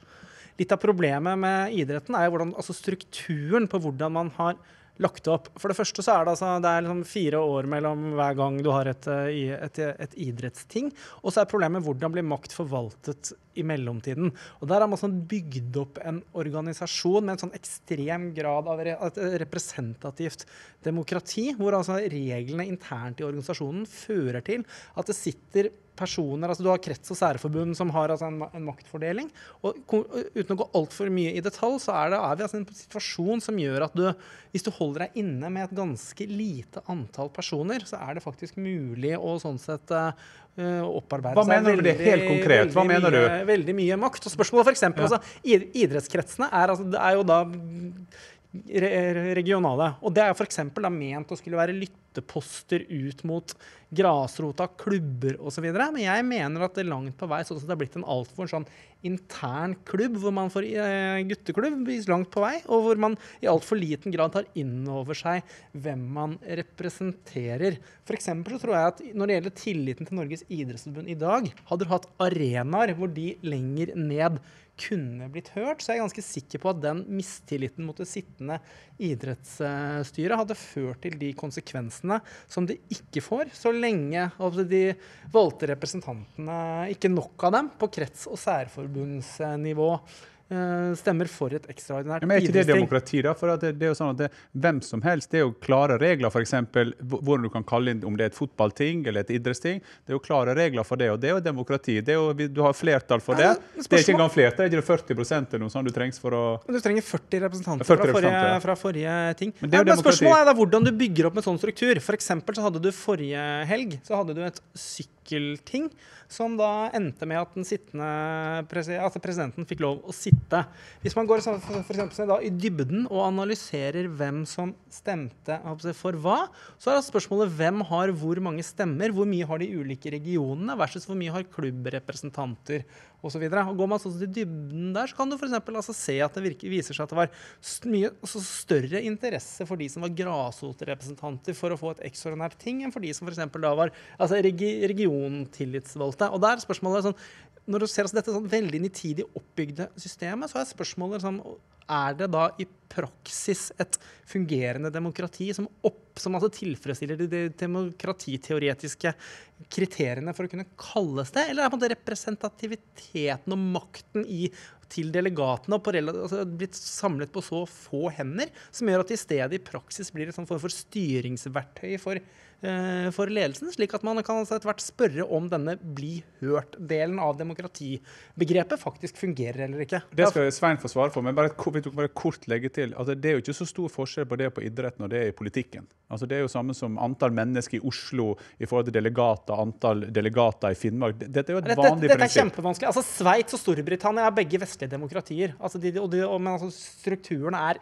Litt av problemet med idretten er jo hvordan, altså strukturen på hvordan man har lagt opp. For det første så er det, altså, det er liksom fire år mellom hver gang du har et, eh, et, et idrettsting. Og så er problemet hvordan blir makt forvaltet i mellomtiden. Og der har man sånn bygd opp en organisasjon med en sånn ekstrem grad av et representativt demokrati, hvor altså reglene internt i organisasjonen fører til at det sitter personer altså Du har krets- og særforbund som har altså en, en maktfordeling. Og uten å gå altfor mye i detalj, så er, det, er vi altså i en situasjon som gjør at du, hvis du holder deg inne med et ganske lite antall personer, så er det faktisk mulig å sånn sett eh, opparbeide Hva seg mener du det helt konkret? Hva veldig du? mye, Veldig mye makt. Og spørsmålet for eksempel, Ja. altså, idrettskretsene er, altså, det er jo da regionale. Og det er f.eks. ment å skulle være lytteposter ut mot grasrota, klubber osv. Men jeg mener at det langt på vei sånn at det har blitt en altfor sånn intern klubb, hvor man får eh, gutteklubb langt på vei, og hvor man i altfor liten grad tar inn over seg hvem man representerer. Eksempel så tror jeg at når det gjelder tilliten til Norges idrettsforbund i dag, hadde du hatt arenaer hvor de lenger ned kunne blitt hørt, så er jeg ganske sikker på at den mistilliten mot det sittende idrettsstyret hadde ført til de konsekvensene som det ikke får, så lenge altså, de valgte representantene, ikke nok av dem, på krets- og særforbundsnivå stemmer for et ekstraordinært Men er ikke det demokrati, da? For det, det er jo sånn at det, Hvem som helst, det er jo klare regler, f.eks. hvordan du kan kalle inn om det er et fotballting eller et idrettsting. Det er jo klare regler for det, og det er jo demokrati. Det er jo, du har flertall for det. Ja, Det er ikke engang flertall, det er ikke 40 eller noe sånt du trengs for å Men Du trenger 40 representanter 40 fra, forrige, representanter, fra forrige ting. Men det er jo men spørsmålet er da hvordan du bygger opp en sånn struktur. For så hadde du forrige helg så hadde du et sykkelting som da endte med at presi at presidenten fikk lov å sitte. Hvis man går for eksempel, da, i dybden og analyserer hvem som stemte for hva, så er det spørsmålet hvem har hvor mange stemmer, hvor mye har de ulike regionene versus hvor mye har klubbrepresentanter osv. Går man sånn til dybden der, så kan du for altså se at det virker, viser seg at det var mye altså større interesse for de som var grasrotrepresentanter for å få et ekstraordinært ting, enn for de som eksempel da var altså regi regiontillitsvalgte. Og der er spørsmålet sånn når du ser altså dette sånn veldig nitidig oppbygde systemet, så er spørsmålet sånn Er det da i praksis et fungerende demokrati som, opp, som altså tilfredsstiller de, de demokratiteoretiske kriteriene for å kunne kalles det? Eller er det representativiteten og makten i, til delegatene og på altså, blitt samlet på så få hender, som gjør at i stedet i praksis blir et sånn form for styringsverktøy for, uh, for ledelsen, slik at man kan altså etter hvert spørre om denne bli hørt-delen av demokratibegrepet faktisk fungerer eller ikke. Det skal Svein få svare for, men bare, vi tok bare kort legge til at det er jo ikke så stor forskjell på det på idretten og det i politikken. Altså Det er jo samme som antall mennesker i Oslo i forhold til delegater, antall delegater i Finnmark. Dette er jo et Dette, vanlig dette er prinsipp. kjempevanskelig. Altså, Sveits og Storbritannia er begge vestlige demokratier. Altså, de, de, men altså, strukturene er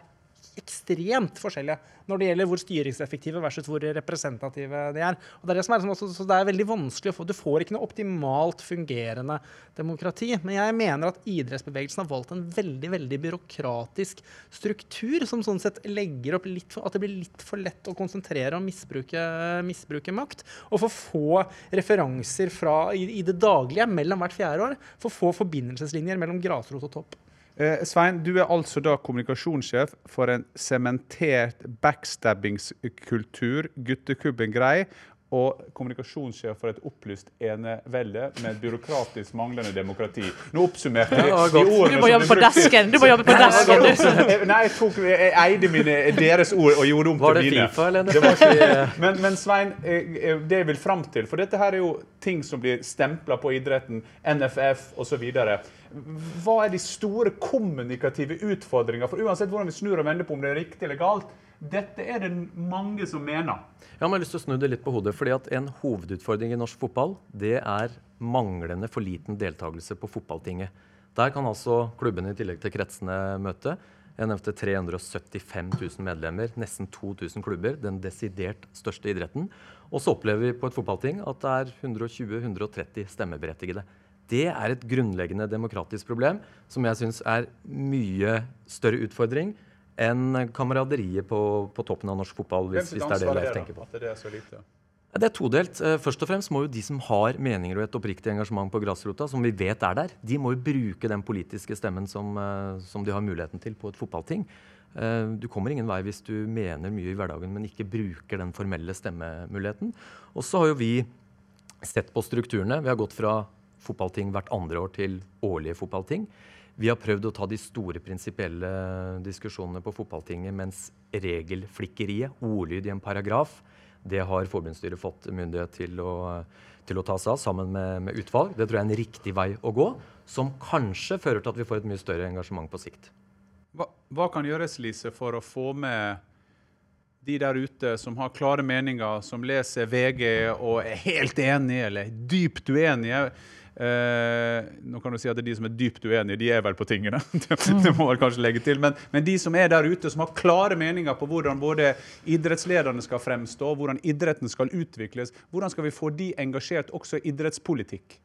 ekstremt forskjellige når det gjelder hvor styringseffektive versus hvor representative de er. Og det er det som er som også, så det er veldig vanskelig å få Du får ikke noe optimalt fungerende demokrati. Men jeg mener at idrettsbevegelsen har valgt en veldig veldig byråkratisk struktur som sånn sett legger opp litt for, at det blir litt for lett å konsentrere og misbruke, misbruke makt. Og for få referanser fra, i, i det daglige mellom hvert fjerde år. For få forbindelseslinjer mellom grasrot og topp. Eh, Svein, du er altså da kommunikasjonssjef for en sementert backstabbingskultur, guttekubben grei, og kommunikasjonssjef for et opplyst enevelde med et byråkratisk manglende demokrati. Nå oppsummerte jeg de ordene Du må som jobbe ble på desken! Du må jobbe på desken. du. <laughs> Nei, jeg, tok, jeg eide mine, deres ord og gjorde om Var til det mine. Fifa eller Det var NFF? <laughs> ikke, men, men Svein, eh, eh, det jeg vil fram til For dette her er jo ting som blir stempla på idretten, NFF osv. Hva er de store kommunikative utfordringene? For uansett hvordan vi snur og vender på om det er riktig eller galt, dette er det mange som mener. Jeg har lyst til å snu det litt på hodet. fordi at En hovedutfordring i norsk fotball det er manglende for liten deltakelse på fotballtinget. Der kan altså klubbene i tillegg til kretsene møte. Jeg nevnte 375 000 medlemmer, nesten 2000 klubber. Den desidert største idretten. Og så opplever vi på et fotballting at det er 120-130 stemmeberettigede. Det er et grunnleggende demokratisk problem som jeg syns er mye større utfordring enn kameraderiet på, på toppen av norsk fotball, hvis, hvis det er det Leif tenker på. At det er så lite? Det er todelt. Eh, Først og fremst må jo de som har meninger og et oppriktig engasjement på grasrota, som vi vet er der, de må jo bruke den politiske stemmen som, eh, som de har muligheten til på et fotballting. Eh, Du kommer ingen vei hvis du mener mye i hverdagen, men ikke bruker den formelle stemmemuligheten. Og så har jo vi sett på strukturene. Vi har gått fra fotballting hvert andre år til årlige fotballting. Vi har prøvd å ta de store prinsipielle diskusjonene på fotballtinget, mens regelflikkeriet, ordlyd i en paragraf, Det har forbundsstyret fått myndighet til å, til å ta seg av sammen med, med utvalg. Det tror jeg er en riktig vei å gå, som kanskje fører til at vi får et mye større engasjement på sikt. Hva, hva kan gjøres, Lise, for å få med de der ute som har klare meninger, som leser VG og er helt enige eller dypt uenige? Eh, nå kan du si at det er De som er dypt uenige, de er vel på tingene. <laughs> det må man kanskje legge til. Men, men, de som er der ute, som har klare meninger på hvordan både idrettslederne skal fremstå, hvordan idretten skal utvikles, hvordan skal vi få de engasjert også i idrettspolitikk?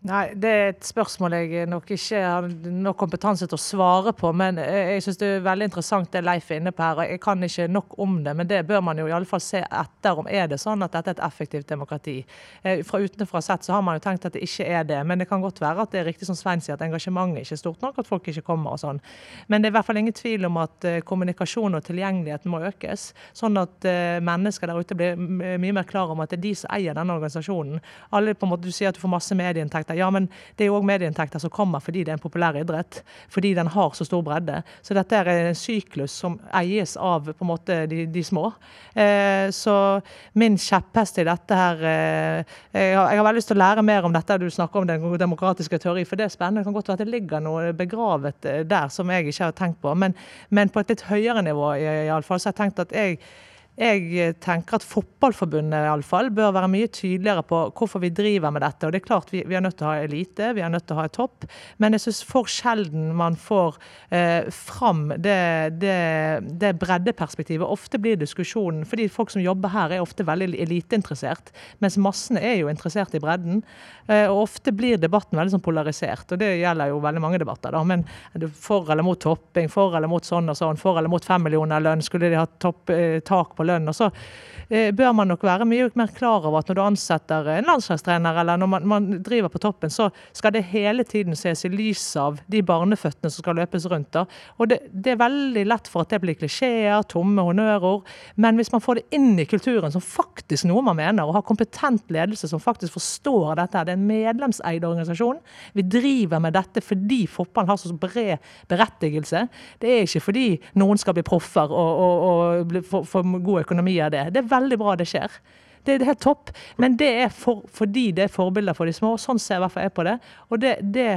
Nei, Det er et spørsmål jeg nok ikke har nok kompetanse til å svare på. Men jeg syns det er veldig interessant det Leif er inne på her. og Jeg kan ikke nok om det, men det bør man jo i alle fall se etter om er det sånn at dette er et effektivt demokrati. Eh, fra utenfra sett så har man jo tenkt at det ikke er det. Men det kan godt være at det er riktig som Svein sier, at engasjementet ikke er stort nok, at folk ikke kommer og sånn. Men det er i hvert fall ingen tvil om at eh, kommunikasjon og tilgjengelighet må økes. Sånn at mennesker der ute blir mye mer klar om at det er de som eier denne organisasjonen. Alle på en måte, Du sier at du får masse medieinntekter inntekter. Ja, men det er òg medieinntekter som kommer fordi det er en populær idrett. Fordi den har så stor bredde. Så dette er en syklus som eies av på en måte de, de små. Eh, så min kjepphest i dette her eh, jeg, har, jeg, har, veldig lyst til å lære mer om dette du snakker om den demokratiske teori, for det er spennende. Det kan godt være at det ligger noe begravet eh, der som jeg ikke har tenkt på. Men, men på et litt høyere nivå iallfall, så har jeg tenkt at jeg jeg tenker at Fotballforbundet i alle fall, bør være mye tydeligere på hvorfor vi driver med dette. Og det er klart Vi, vi er nødt til å ha elite, vi er nødt til å ha et topp, men jeg syns for sjelden man får eh, fram det, det, det, breddeperspektivet. Ofte blir diskusjonen fordi folk som jobber her, er ofte veldig eliteinteressert, mens massene er jo interessert i bredden. Eh, og ofte blir debatten veldig sånn polarisert, og det gjelder jo veldig mange debatter. da, Men for eller mot topping, for eller mot sånn og sånn, for eller mot fem millioner lønn, skulle de ha eh, tak på lønn. Og så eh, bør man nok være mye mer klar over at når du ansetter en landslagstrener, eller når man, man, driver på toppen, så skal det hele tiden ses i lys av de barneføttene som skal løpes rundt. Da. Og det, det, er veldig lett for at det blir klisjeer, tomme honnørord. Men hvis man får det inn i kulturen som faktisk noe man mener, og har kompetent ledelse som faktisk forstår dette, det er en medlemseid organisasjon. Vi driver med dette fordi fotballen har så bred berettigelse. Det er ikke fordi noen skal bli proffer og, og, og få, få god økonomi av det. Det er veldig bra det skjer. Det er helt topp. Men det er for, fordi det er forbilder for de små. Sånn ser i hvert fall jeg på det. Og det, det,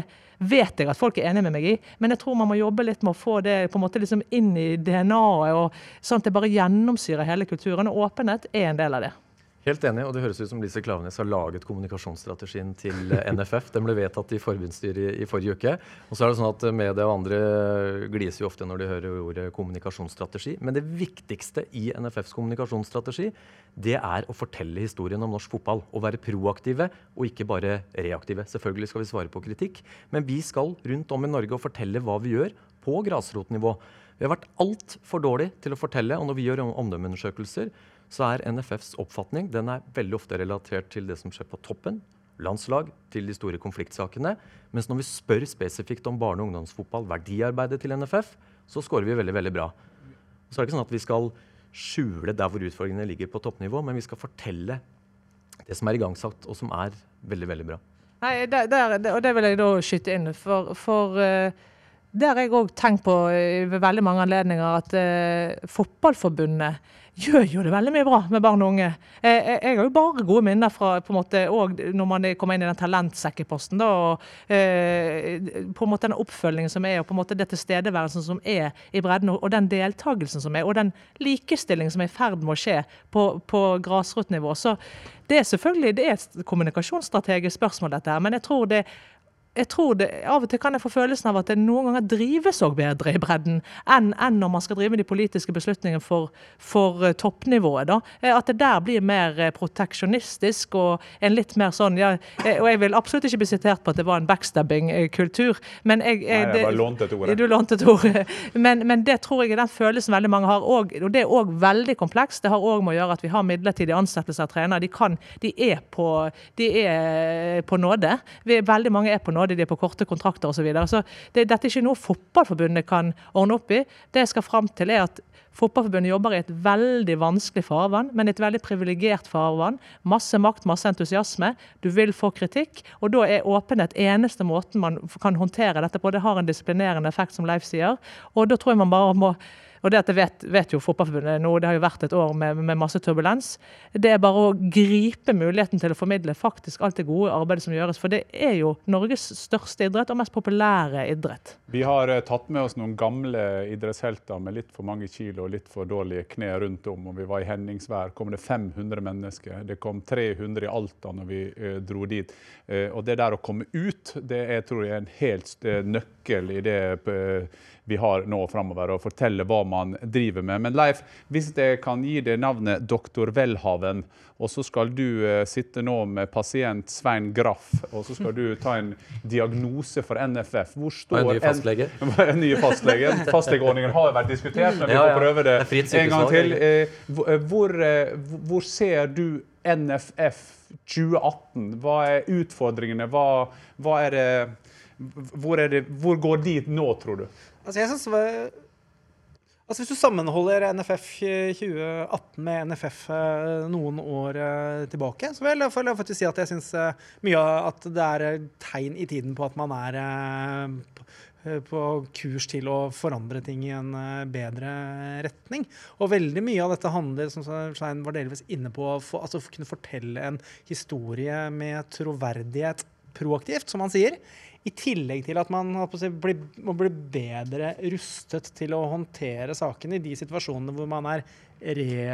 vet jeg at folk er enig med meg i, men jeg tror man må jobbe litt med å få det på en måte liksom inn i DNA-et, sånn at det bare gjennomsyrer hele kulturen. Og åpenhet er en del av det. Helt enig, og det høres ut som Lise Klavenes har laget kommunikasjonsstrategien til <laughs> NFF. Den ble vedtatt i forbundsstyret i, forrige uke. Og så er det sånn at Media og andre gliser jo ofte når de hører ordet kommunikasjonsstrategi. Men det viktigste i NFFs kommunikasjonsstrategi det er å fortelle historien om norsk fotball. Og være proaktive og ikke bare reaktive. Selvfølgelig skal vi svare på kritikk, men vi skal rundt om i Norge og fortelle hva vi gjør på grasrotnivå. Vi har vært altfor dårlige til å fortelle, og når vi gjør omdømmeundersøkelser, så er NFFs oppfatning den er veldig ofte relatert til det som skjer på toppen, landslag, til de store konfliktsakene. Mens når vi spør spesifikt om barne- og ungdomsfotball, verdiarbeidet til NFF, så scorer vi veldig, veldig bra. Så er det ikke sånn at vi skal skjule der hvor utfordringene ligger på toppnivå, men vi skal fortelle det som er igangsatt, og som er veldig, veldig bra. Nei, der, der, og det vil jeg da skyte inn. For, for uh, det har jeg òg tenkt på ved veldig mange anledninger, at uh, Fotballforbundet gjør jo det veldig mye bra med barn og unge. Jeg, jeg, jeg har jo bare gode minner fra på en måte, når man kommer inn i den talentsekkeposten. da, og eh, på en måte Den oppfølgingen som er, og på en måte det tilstedeværelsen som er i bredden, og, og den deltakelsen som er, og den likestillingen som er i ferd med å skje på, på grasrotnivå. Så det er selvfølgelig det er et kommunikasjonsstrategisk spørsmål, dette her, men jeg tror det jeg tror det, Av og til kan jeg få følelsen av at det noen ganger drives også bedre i bredden enn, enn når man skal drive de politiske beslutningene for, for uh, toppnivået. da. Eh, at det der blir mer uh, proteksjonistisk og en litt mer sånn ja, Og jeg vil absolutt ikke bli sitert på at det var en backstabbing-kultur. men jeg, jeg, Nei, jeg bare lånte et ord. Du lånte et ord. Men, men, det tror jeg er den følelsen veldig mange har. Og, og det er òg veldig komplekst. Det har òg med å gjøre at vi har midlertidige ansettelser av trenere. De, kan, de, er på, de er på nåde. Vi, veldig mange er på nåde nåde, de er på korte kontrakter osv. Så videre. så det, dette er ikke noe Fotballforbundet kan ordne opp i. Det jeg skal fram til, er at Fotballforbundet jobber i et veldig vanskelig farvann, men et veldig privilegert farvann. Masse makt, masse entusiasme. Du vil få kritikk, og da er åpenhet eneste måten man kan håndtere dette på. Det har en disiplinerende effekt, som Leif sier. Og da tror jeg man bare må Og det at det vet, vet jo Fotballforbundet nå, det har jo vært et år med, med masse turbulens. Det er bare å gripe muligheten til å formidle faktisk alt det gode arbeidet som gjøres. For det er jo Norges største idrett og mest populære idrett. Vi har eh, tatt med oss noen gamle idrettshelter med litt for mange kilo og litt for dårlige kne rundt om. Og vi var i Henningsvær, kom det 500 mennesker. Det kom 300 i Alta når vi eh, dro dit. Eh, og det der å komme ut, det er, tror jeg er en helt nøkkel i det vi har nå framover, og fortelle hva man driver med. Men Leif, hvis jeg kan gi deg navnet doktor Welhaven, og så skal du eh, sitte nå med pasient Svein Graff, og så skal du ta en diagnose for NFF. Hvor står Og en ny fastlege. <laughs> En ny fastlege. <laughs> Fastlegeordningen har jo vært diskutert, men vi får prøve det, Det en gang til. Eh, hvor- eh, hvor ser du NFF 2018? Hva er utfordringene? Hva, hva er det hvor, er det, hvor går de nå, tror du? Altså, jeg var Altså, Hvis du sammenholder NFF 2018 med NFF eh, noen år eh, tilbake, så vil jeg, faktisk si at jeg syns mye av at det er eh, tegn i tiden på at man er eh, på- eh, kurs til å forandre ting i en eh, bedre retning. Og veldig mye av dette handler, som Svein var delvis inne på, å for å kunne fortelle en historie med troverdighet proaktivt, som han sier. I tillegg til at man si, blir, må bli bedre rustet til å håndtere sakene i de situasjonene hvor man er re,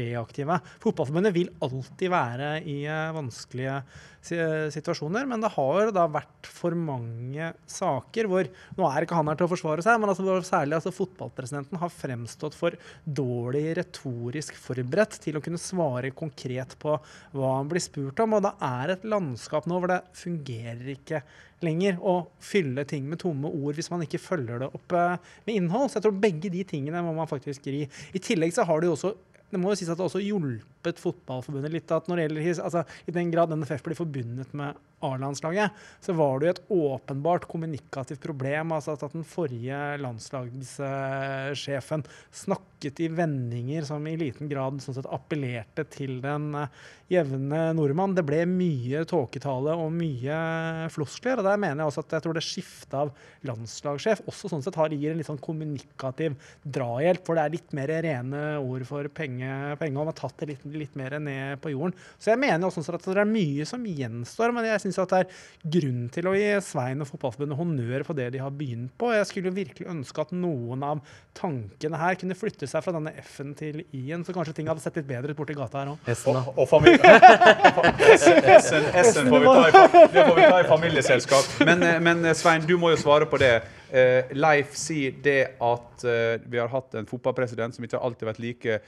reaktive. Fotballforbundet vil alltid være i eh, vanskelige situasjoner, men det har da vært for mange saker hvor Nå er ikke han her til å forsvare seg, men altså, særlig altså, fotballpresidenten har fremstått for dårlig retorisk forberedt til å kunne svare konkret på hva han blir spurt om. Og det er et landskap nå hvor det fungerer ikke lenger å fylle ting med tomme ord hvis man ikke følger det opp eh, med innhold. Så jeg tror begge de tingene må man faktisk gi. I tillegg så har det jo også det må jo sies at det også hjulpet Fotballforbundet litt at når det gjelder altså, I den grad NFF blir forbundet med A-landslaget, så var det jo et åpenbart kommunikativt problem. altså At den forrige landslagssjefen snakket i vendinger som i liten grad sånn sett appellerte til den eh, jevne nordmann. Det ble mye tåketale og mye floskler. og Der mener jeg også at jeg tror det skiftet av landslagssjef også sånn sett har gir en litt sånn kommunikativ drahjelp, for det er litt mer rene ord for penge, penge og man har tatt det litt, litt mer ned på jorden. Så jeg mener også sånn at det er mye som gjenstår, men jeg syns at det er grunn til å gi Svein og Fotballforbundet honnør på det de har begynt på. Jeg skulle virkelig ønske at noen av tankene her kunne flytte seg fra denne F-en til I-en, så kanskje ting hadde sett litt bedre ut borti gata her òg. Og, og familie. <laughs> S-en S-en får, vi ta i det får vi ta i familieselskap. Men, eh, men eh, Svein, du må jo svare på det. Eh, Leif sier det at eh, vi har hatt en fotballpresident som ikke alltid har vært like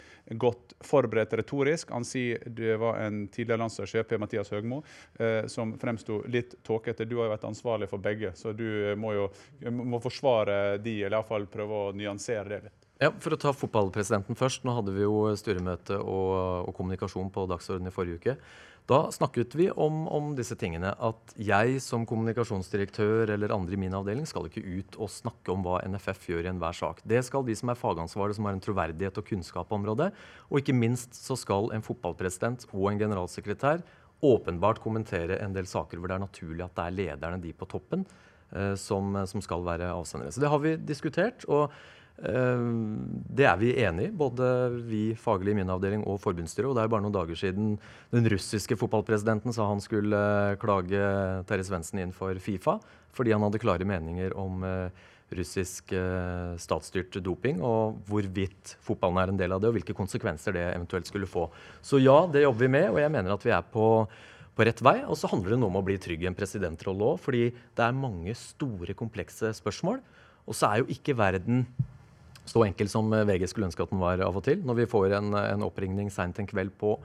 godt forberedt retorisk. Han sier det var en tidligere landslagssjef, Mathias Høgmo, eh, som fremsto litt tåkete. Du har jo vært ansvarlig for begge, så du må jo må forsvare de, eller iallfall prøve å nyansere det litt. Ja, For å ta fotballpresidenten først. Nå hadde vi jo styremøte og, og kommunikasjon på dagsordenen i forrige uke. Da snakket vi om, om disse tingene. At jeg som kommunikasjonsdirektør eller andre i min avdeling skal ikke ut og snakke om hva NFF gjør i enhver sak. Det skal de som er fagansvarlige, som har en troverdighet og kunnskap på området. Og ikke minst så skal en fotballpresident og en generalsekretær åpenbart kommentere en del saker hvor det er naturlig at det er lederne, de på toppen, eh, som, som skal være avsendere. Så det har vi diskutert. og Det er vi enig i, både vi faglig i min avdeling og forbundsstyret. Og det er bare noen dager siden den russiske fotballpresidenten sa han skulle eh, klage Terje Svendsen inn for Fifa fordi han hadde klare meninger om eh, russisk eh, statsstyrt doping og hvorvidt fotballen er en del av det, og hvilke konsekvenser det eventuelt skulle få. Så ja, det jobber vi med, og jeg mener at vi er på på rett vei. Og så handler det noe om å bli trygg i en presidentrolle òg, fordi det er mange store, komplekse spørsmål. Og så er jo ikke verden så enkel som eh, VG skulle ønske at den var av og til. Når vi får en, en oppringning seint en kveld på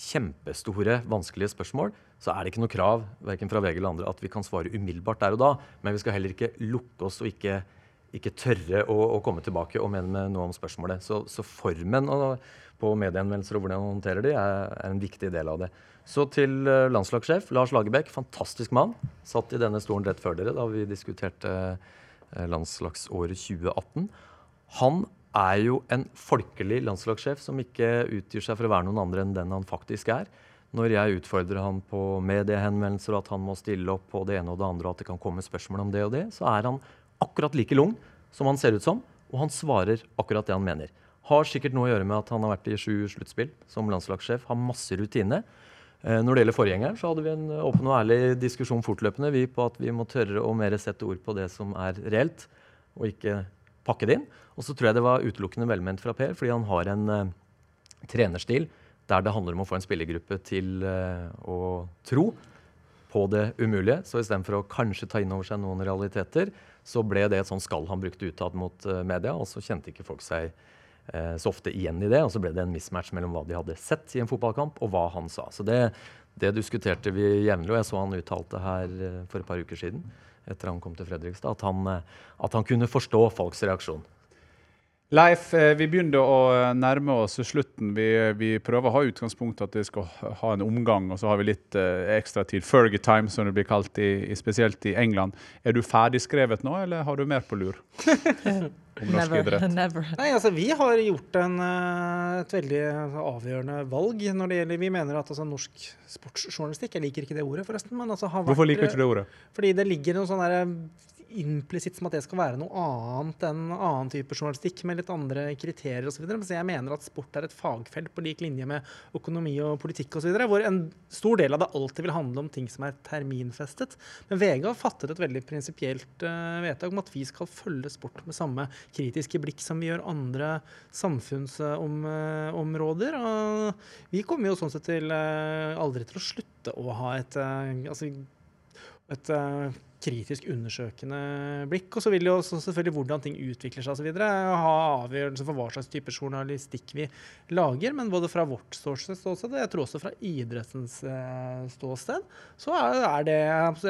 kjempestore, vanskelige spørsmål, så er det ikke noe krav verken fra VG eller andre at vi kan svare umiddelbart der og da. Men vi skal heller ikke lukke oss og ikke, ikke tørre å, å komme tilbake og mene noe om spørsmålet. Så, så formen og, på medieanmeldelser og hvordan man håndterer de, er, er en viktig del av det. Så til eh, landslagssjef Lars Lagerbäck, fantastisk mann. Satt i denne stolen rett før dere da vi diskuterte eh, landslagsåret 2018. Han er jo en folkelig landslagssjef som ikke utgir seg for å være noen andre enn den han faktisk er. Når jeg utfordrer han på mediehenvendelser, at han må stille opp på det ene og det andre, og at det kan komme spørsmål om det og det, så er han akkurat like lung som han ser ut som. Og han svarer akkurat det han mener. Har sikkert noe å gjøre med at han har vært i sju sluttspill som landslagssjef, har masse rutine. Eh, når det gjelder forgjengeren, så hadde vi en åpen og ærlig diskusjon fortløpende vi på at vi må tørre å mer sette ord på det som er reelt, og ikke pakke det inn. Og så tror jeg det var utelukkende velment fra Per, fordi han har en uh, trenerstil der det handler om å få en spillergruppe til uh, å tro på det umulige. Så istedenfor å kanskje ta inn over seg noen realiteter, så ble det et sånn skall han brukte utad mot uh, media, og så kjente ikke folk seg så ofte igjen i det. Og så ble det en mismatch mellom hva de hadde sett i en fotballkamp, og hva han sa. Så det, det diskuterte vi jevnlig, og jeg så han uttalte her for et par uker siden etter han kom til Fredrikstad, at han, at han kunne forstå folks reaksjon. Leif, eh, vi begynner å eh, nærme oss slutten. Vi, vi, prøver å ha utgangspunkt at vi skal ha en omgang, og så har vi litt uh, ekstra tid. Fergie time, som det blir kalt, i, spesielt i England. Er du ferdigskrevet nå, eller har du mer på lur? <laughs> never, never. Nei, altså, vi har gjort en, et veldig avgjørende valg når det gjelder Vi mener at altså, norsk sportsjournalistikk Jeg liker ikke det ordet, forresten. Men altså, Hvorfor liker du ikke det ordet? Fordi det ligger noe sånn derre implisitt som at det skal være noe annet enn annen type journalistikk med litt andre kriterier osv. Så jeg mener at sport er et fagfelt på lik linje med økonomi og politikk osv. Hvor en stor del av det alltid vil handle om ting som er terminfestet. Men VG har fattet et veldig prinsipielt uh, vedtak om at vi skal følge sport med samme kritiske blikk som vi gjør andre samfunnsområder. Og vi kommer jo sånn sett til uh, aldri til å slutte å ha et, altså, et kritisk undersøkende blikk. Og så vil jo selvfølgelig hvordan ting utvikler seg osv. ha avgjørelse for hva slags type journalistikk vi lager. Men både fra vårt ståsted og jeg tror også fra idrettens eh, ståsted, så er det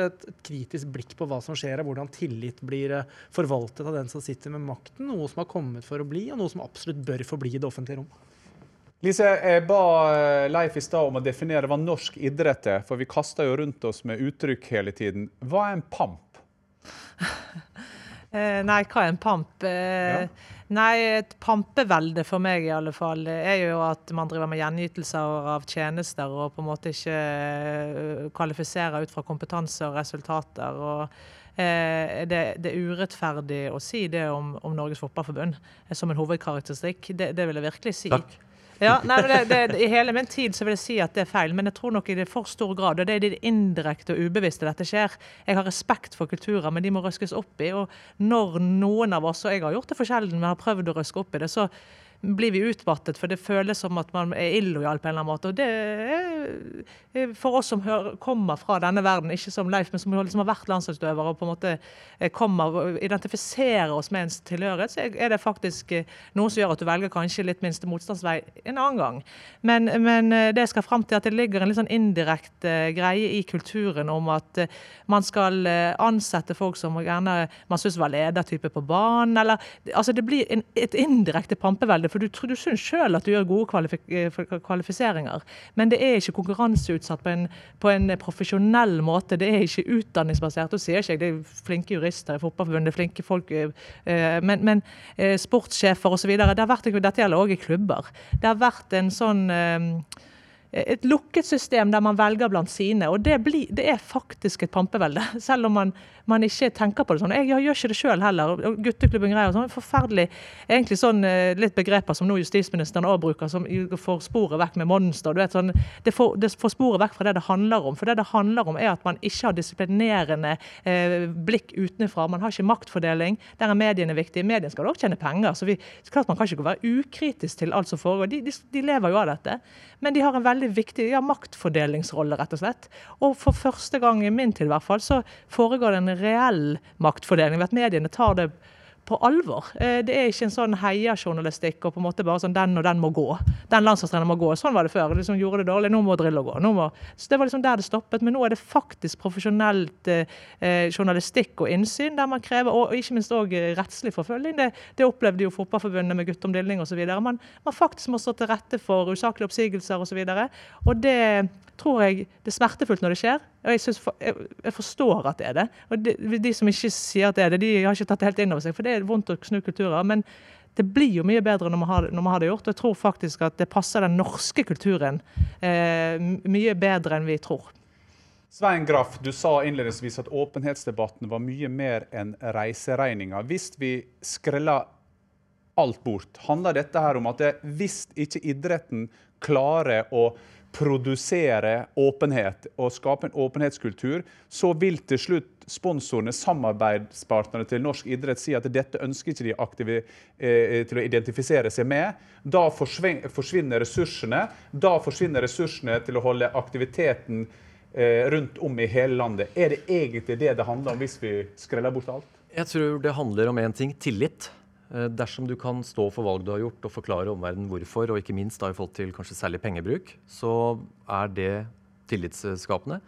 et, kritisk blikk på hva som skjer, og hvordan tillit blir eh, forvaltet av den som sitter med makten. Noe som har kommet for å bli, og noe som absolutt bør forbli i det offentlige rom. Lise, jeg ba eh, Leif i stad om å definere hva norsk idrett er, for vi kaster jo rundt oss med uttrykk hele tiden. Hva er en pamp? <laughs> eh, nei, hva er en pamp? Eh, ja. Nei, et pampevelde for meg i alle fall er jo at man driver med gjenytelser av tjenester og på en måte ikke kvalifiserer ut fra kompetanse og resultater. og det, det, er urettferdig å si det om, om Norges Fotballforbund som en hovedkarakteristikk. Det, det vil jeg virkelig si. Takk. Ja, nei, det, det, I hele min tid så vil jeg si at det er feil, men jeg tror nok i det for stor grad. Og det er det indirekte og ubevisste dette skjer. Jeg har respekt for kulturer, men de må røskes opp i. Og når noen av oss, og jeg har gjort det for sjelden, men har prøvd å røske opp i det, så blir vi utmattet, for det føles som at man er illojal på en eller annen måte. Og det er for oss som hører, kommer fra denne verden, ikke som Leif, men som liksom har vært landslagsutøver og på en måte eh, kommer og identifiserer oss med ens tilhørighet, så er det faktisk eh, noe som gjør at du velger kanskje litt minste motstandsvei en annen gang. Men, men eh, det skal fram til at det ligger en litt sånn indirekte greie i kulturen om at man skal ansette folk som gjerne man syns var ledertype på banen, eller altså det blir en, et indirekte pampevelde for du, du syns sjøl at du gjør gode kvalifik eh, kvalifiseringer. Men det er ikke konkurranseutsatt på en, på en, profesjonell måte. Det er ikke utdanningsbasert. Da sier ikke jeg det er flinke jurister i Fotballforbundet, flinke folk, eh, men, men eh, sportssjefer osv. Dette gjelder òg i klubber. Det har vært en sånn et lukket system der man velger blant sine. Og det, blir, det er faktisk et pampevelde, <laughs> selv om man, man, ikke tenker på det sånn. Jeg, jeg gjør ikke det sjøl heller. og Gutteklubben greier sånn. Forferdelig egentlig sånn eh, litt begreper som nå justisministeren òg bruker, som får sporet vekk med monster. du vet sånn, det får, det får, sporet vekk fra det det handler om. For det det handler om, er at man ikke har disiplinerende eh, blikk utenfra. Man har ikke maktfordeling. Der er mediene viktige. Mediene skal også tjene penger. så vi, klart Man kan ikke være ukritisk til alt som foregår. De, de, de lever jo av dette. Men de har en veldig veldig viktig ja, maktfordelingsrolle, rett og slett. Og for første gang i min tid i hvert fall, så foregår det en reell maktfordeling ved at mediene tar det på alvor. Eh, det er ikke en sånn heiajournalistikk og på en måte bare sånn 'den og den må gå'. Den landslagstreneren må gå. Sånn var det før. liksom Gjorde det dårlig, nå må Drillo gå. Må, så Det var liksom der det stoppet. Men nå er det faktisk profesjonelt eh, eh journalistikk og innsyn, der man krever, og ikke minst òg eh, rettslig forfølging. Det, det, opplevde jo Fotballforbundet med guttomdeling osv. Man, man faktisk må stå til rette for usaklige oppsigelser osv. Og, så og det tror jeg det er smertefullt når det skjer. Og jeg, for, jeg, jeg forstår at det er det. Og de, de, som ikke sier at det er det, de har ikke tatt det helt inn over seg. For det er vondt å snu kulturer. Men det blir jo mye bedre når man har, har det gjort. Jeg tror faktisk at det passer den norske kulturen eh, mye bedre enn vi tror. Svein Graff, du sa innledningsvis at åpenhetsdebatten var mye mer enn reiseregninga. Hvis vi skreller alt bort. Handler dette her om at det, hvis ikke idretten klarer å produsere åpenhet og skape en åpenhetskultur, så vil til slutt sponsorene, samarbeidspartnerne til norsk idrett, si at dette ønsker ikke de aktive, eh, til å identifisere seg med. Da forsvinner ressursene. Da forsvinner ressursene til å holde aktiviteten eh, rundt om i hele landet. Er det egentlig det det handler om hvis vi skreller bort alt? Jeg tror det handler om én ting tillit. Eh, Dersom du kan stå for valg du har gjort og forklare omverdenen hvorfor, og ikke minst da i forhold til kanskje særlig pengebruk, så er det tillitsskapende.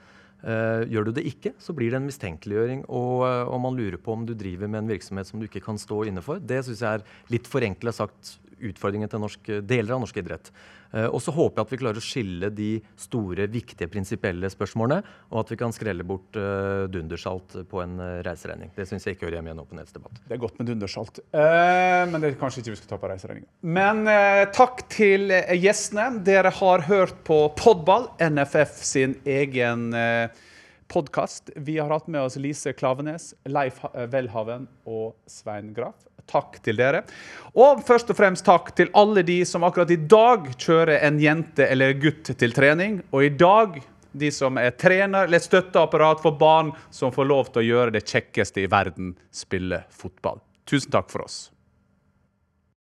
Eh, Gjør du det ikke, så blir det en mistenkeliggjøring, og, eh, og man lurer på om du driver med en virksomhet som du ikke kan stå inne for. Det syns jeg er litt forenkla sagt utfordringen til norsk, deler av norsk idrett. Eh, Og så håper jeg at vi klarer å skille de store, viktige prinsipielle spørsmålene, og at vi kan skrelle bort uh, dundersalt på en eh, reiseregning. Det syns jeg ikke hører hjemme i en åpenhetsdebatt. Det er godt med dundersalt, uh, men det er kanskje ikke vi skal ta på reiseregninga. Men uh, takk til gjestene. Dere har hørt på Podball, NFF sin egen podkast. Vi har hatt med oss Lise Klavenes, Leif Ha- Welhaven og Svein Graff. Takk til dere. Og først og fremst takk til alle de som akkurat i dag kjører en jente eller gutt til trening. Og i dag de som er trener eller støtteapparat for barn som får lov til å gjøre det kjekkeste i verden, spille fotball. Tusen takk for oss.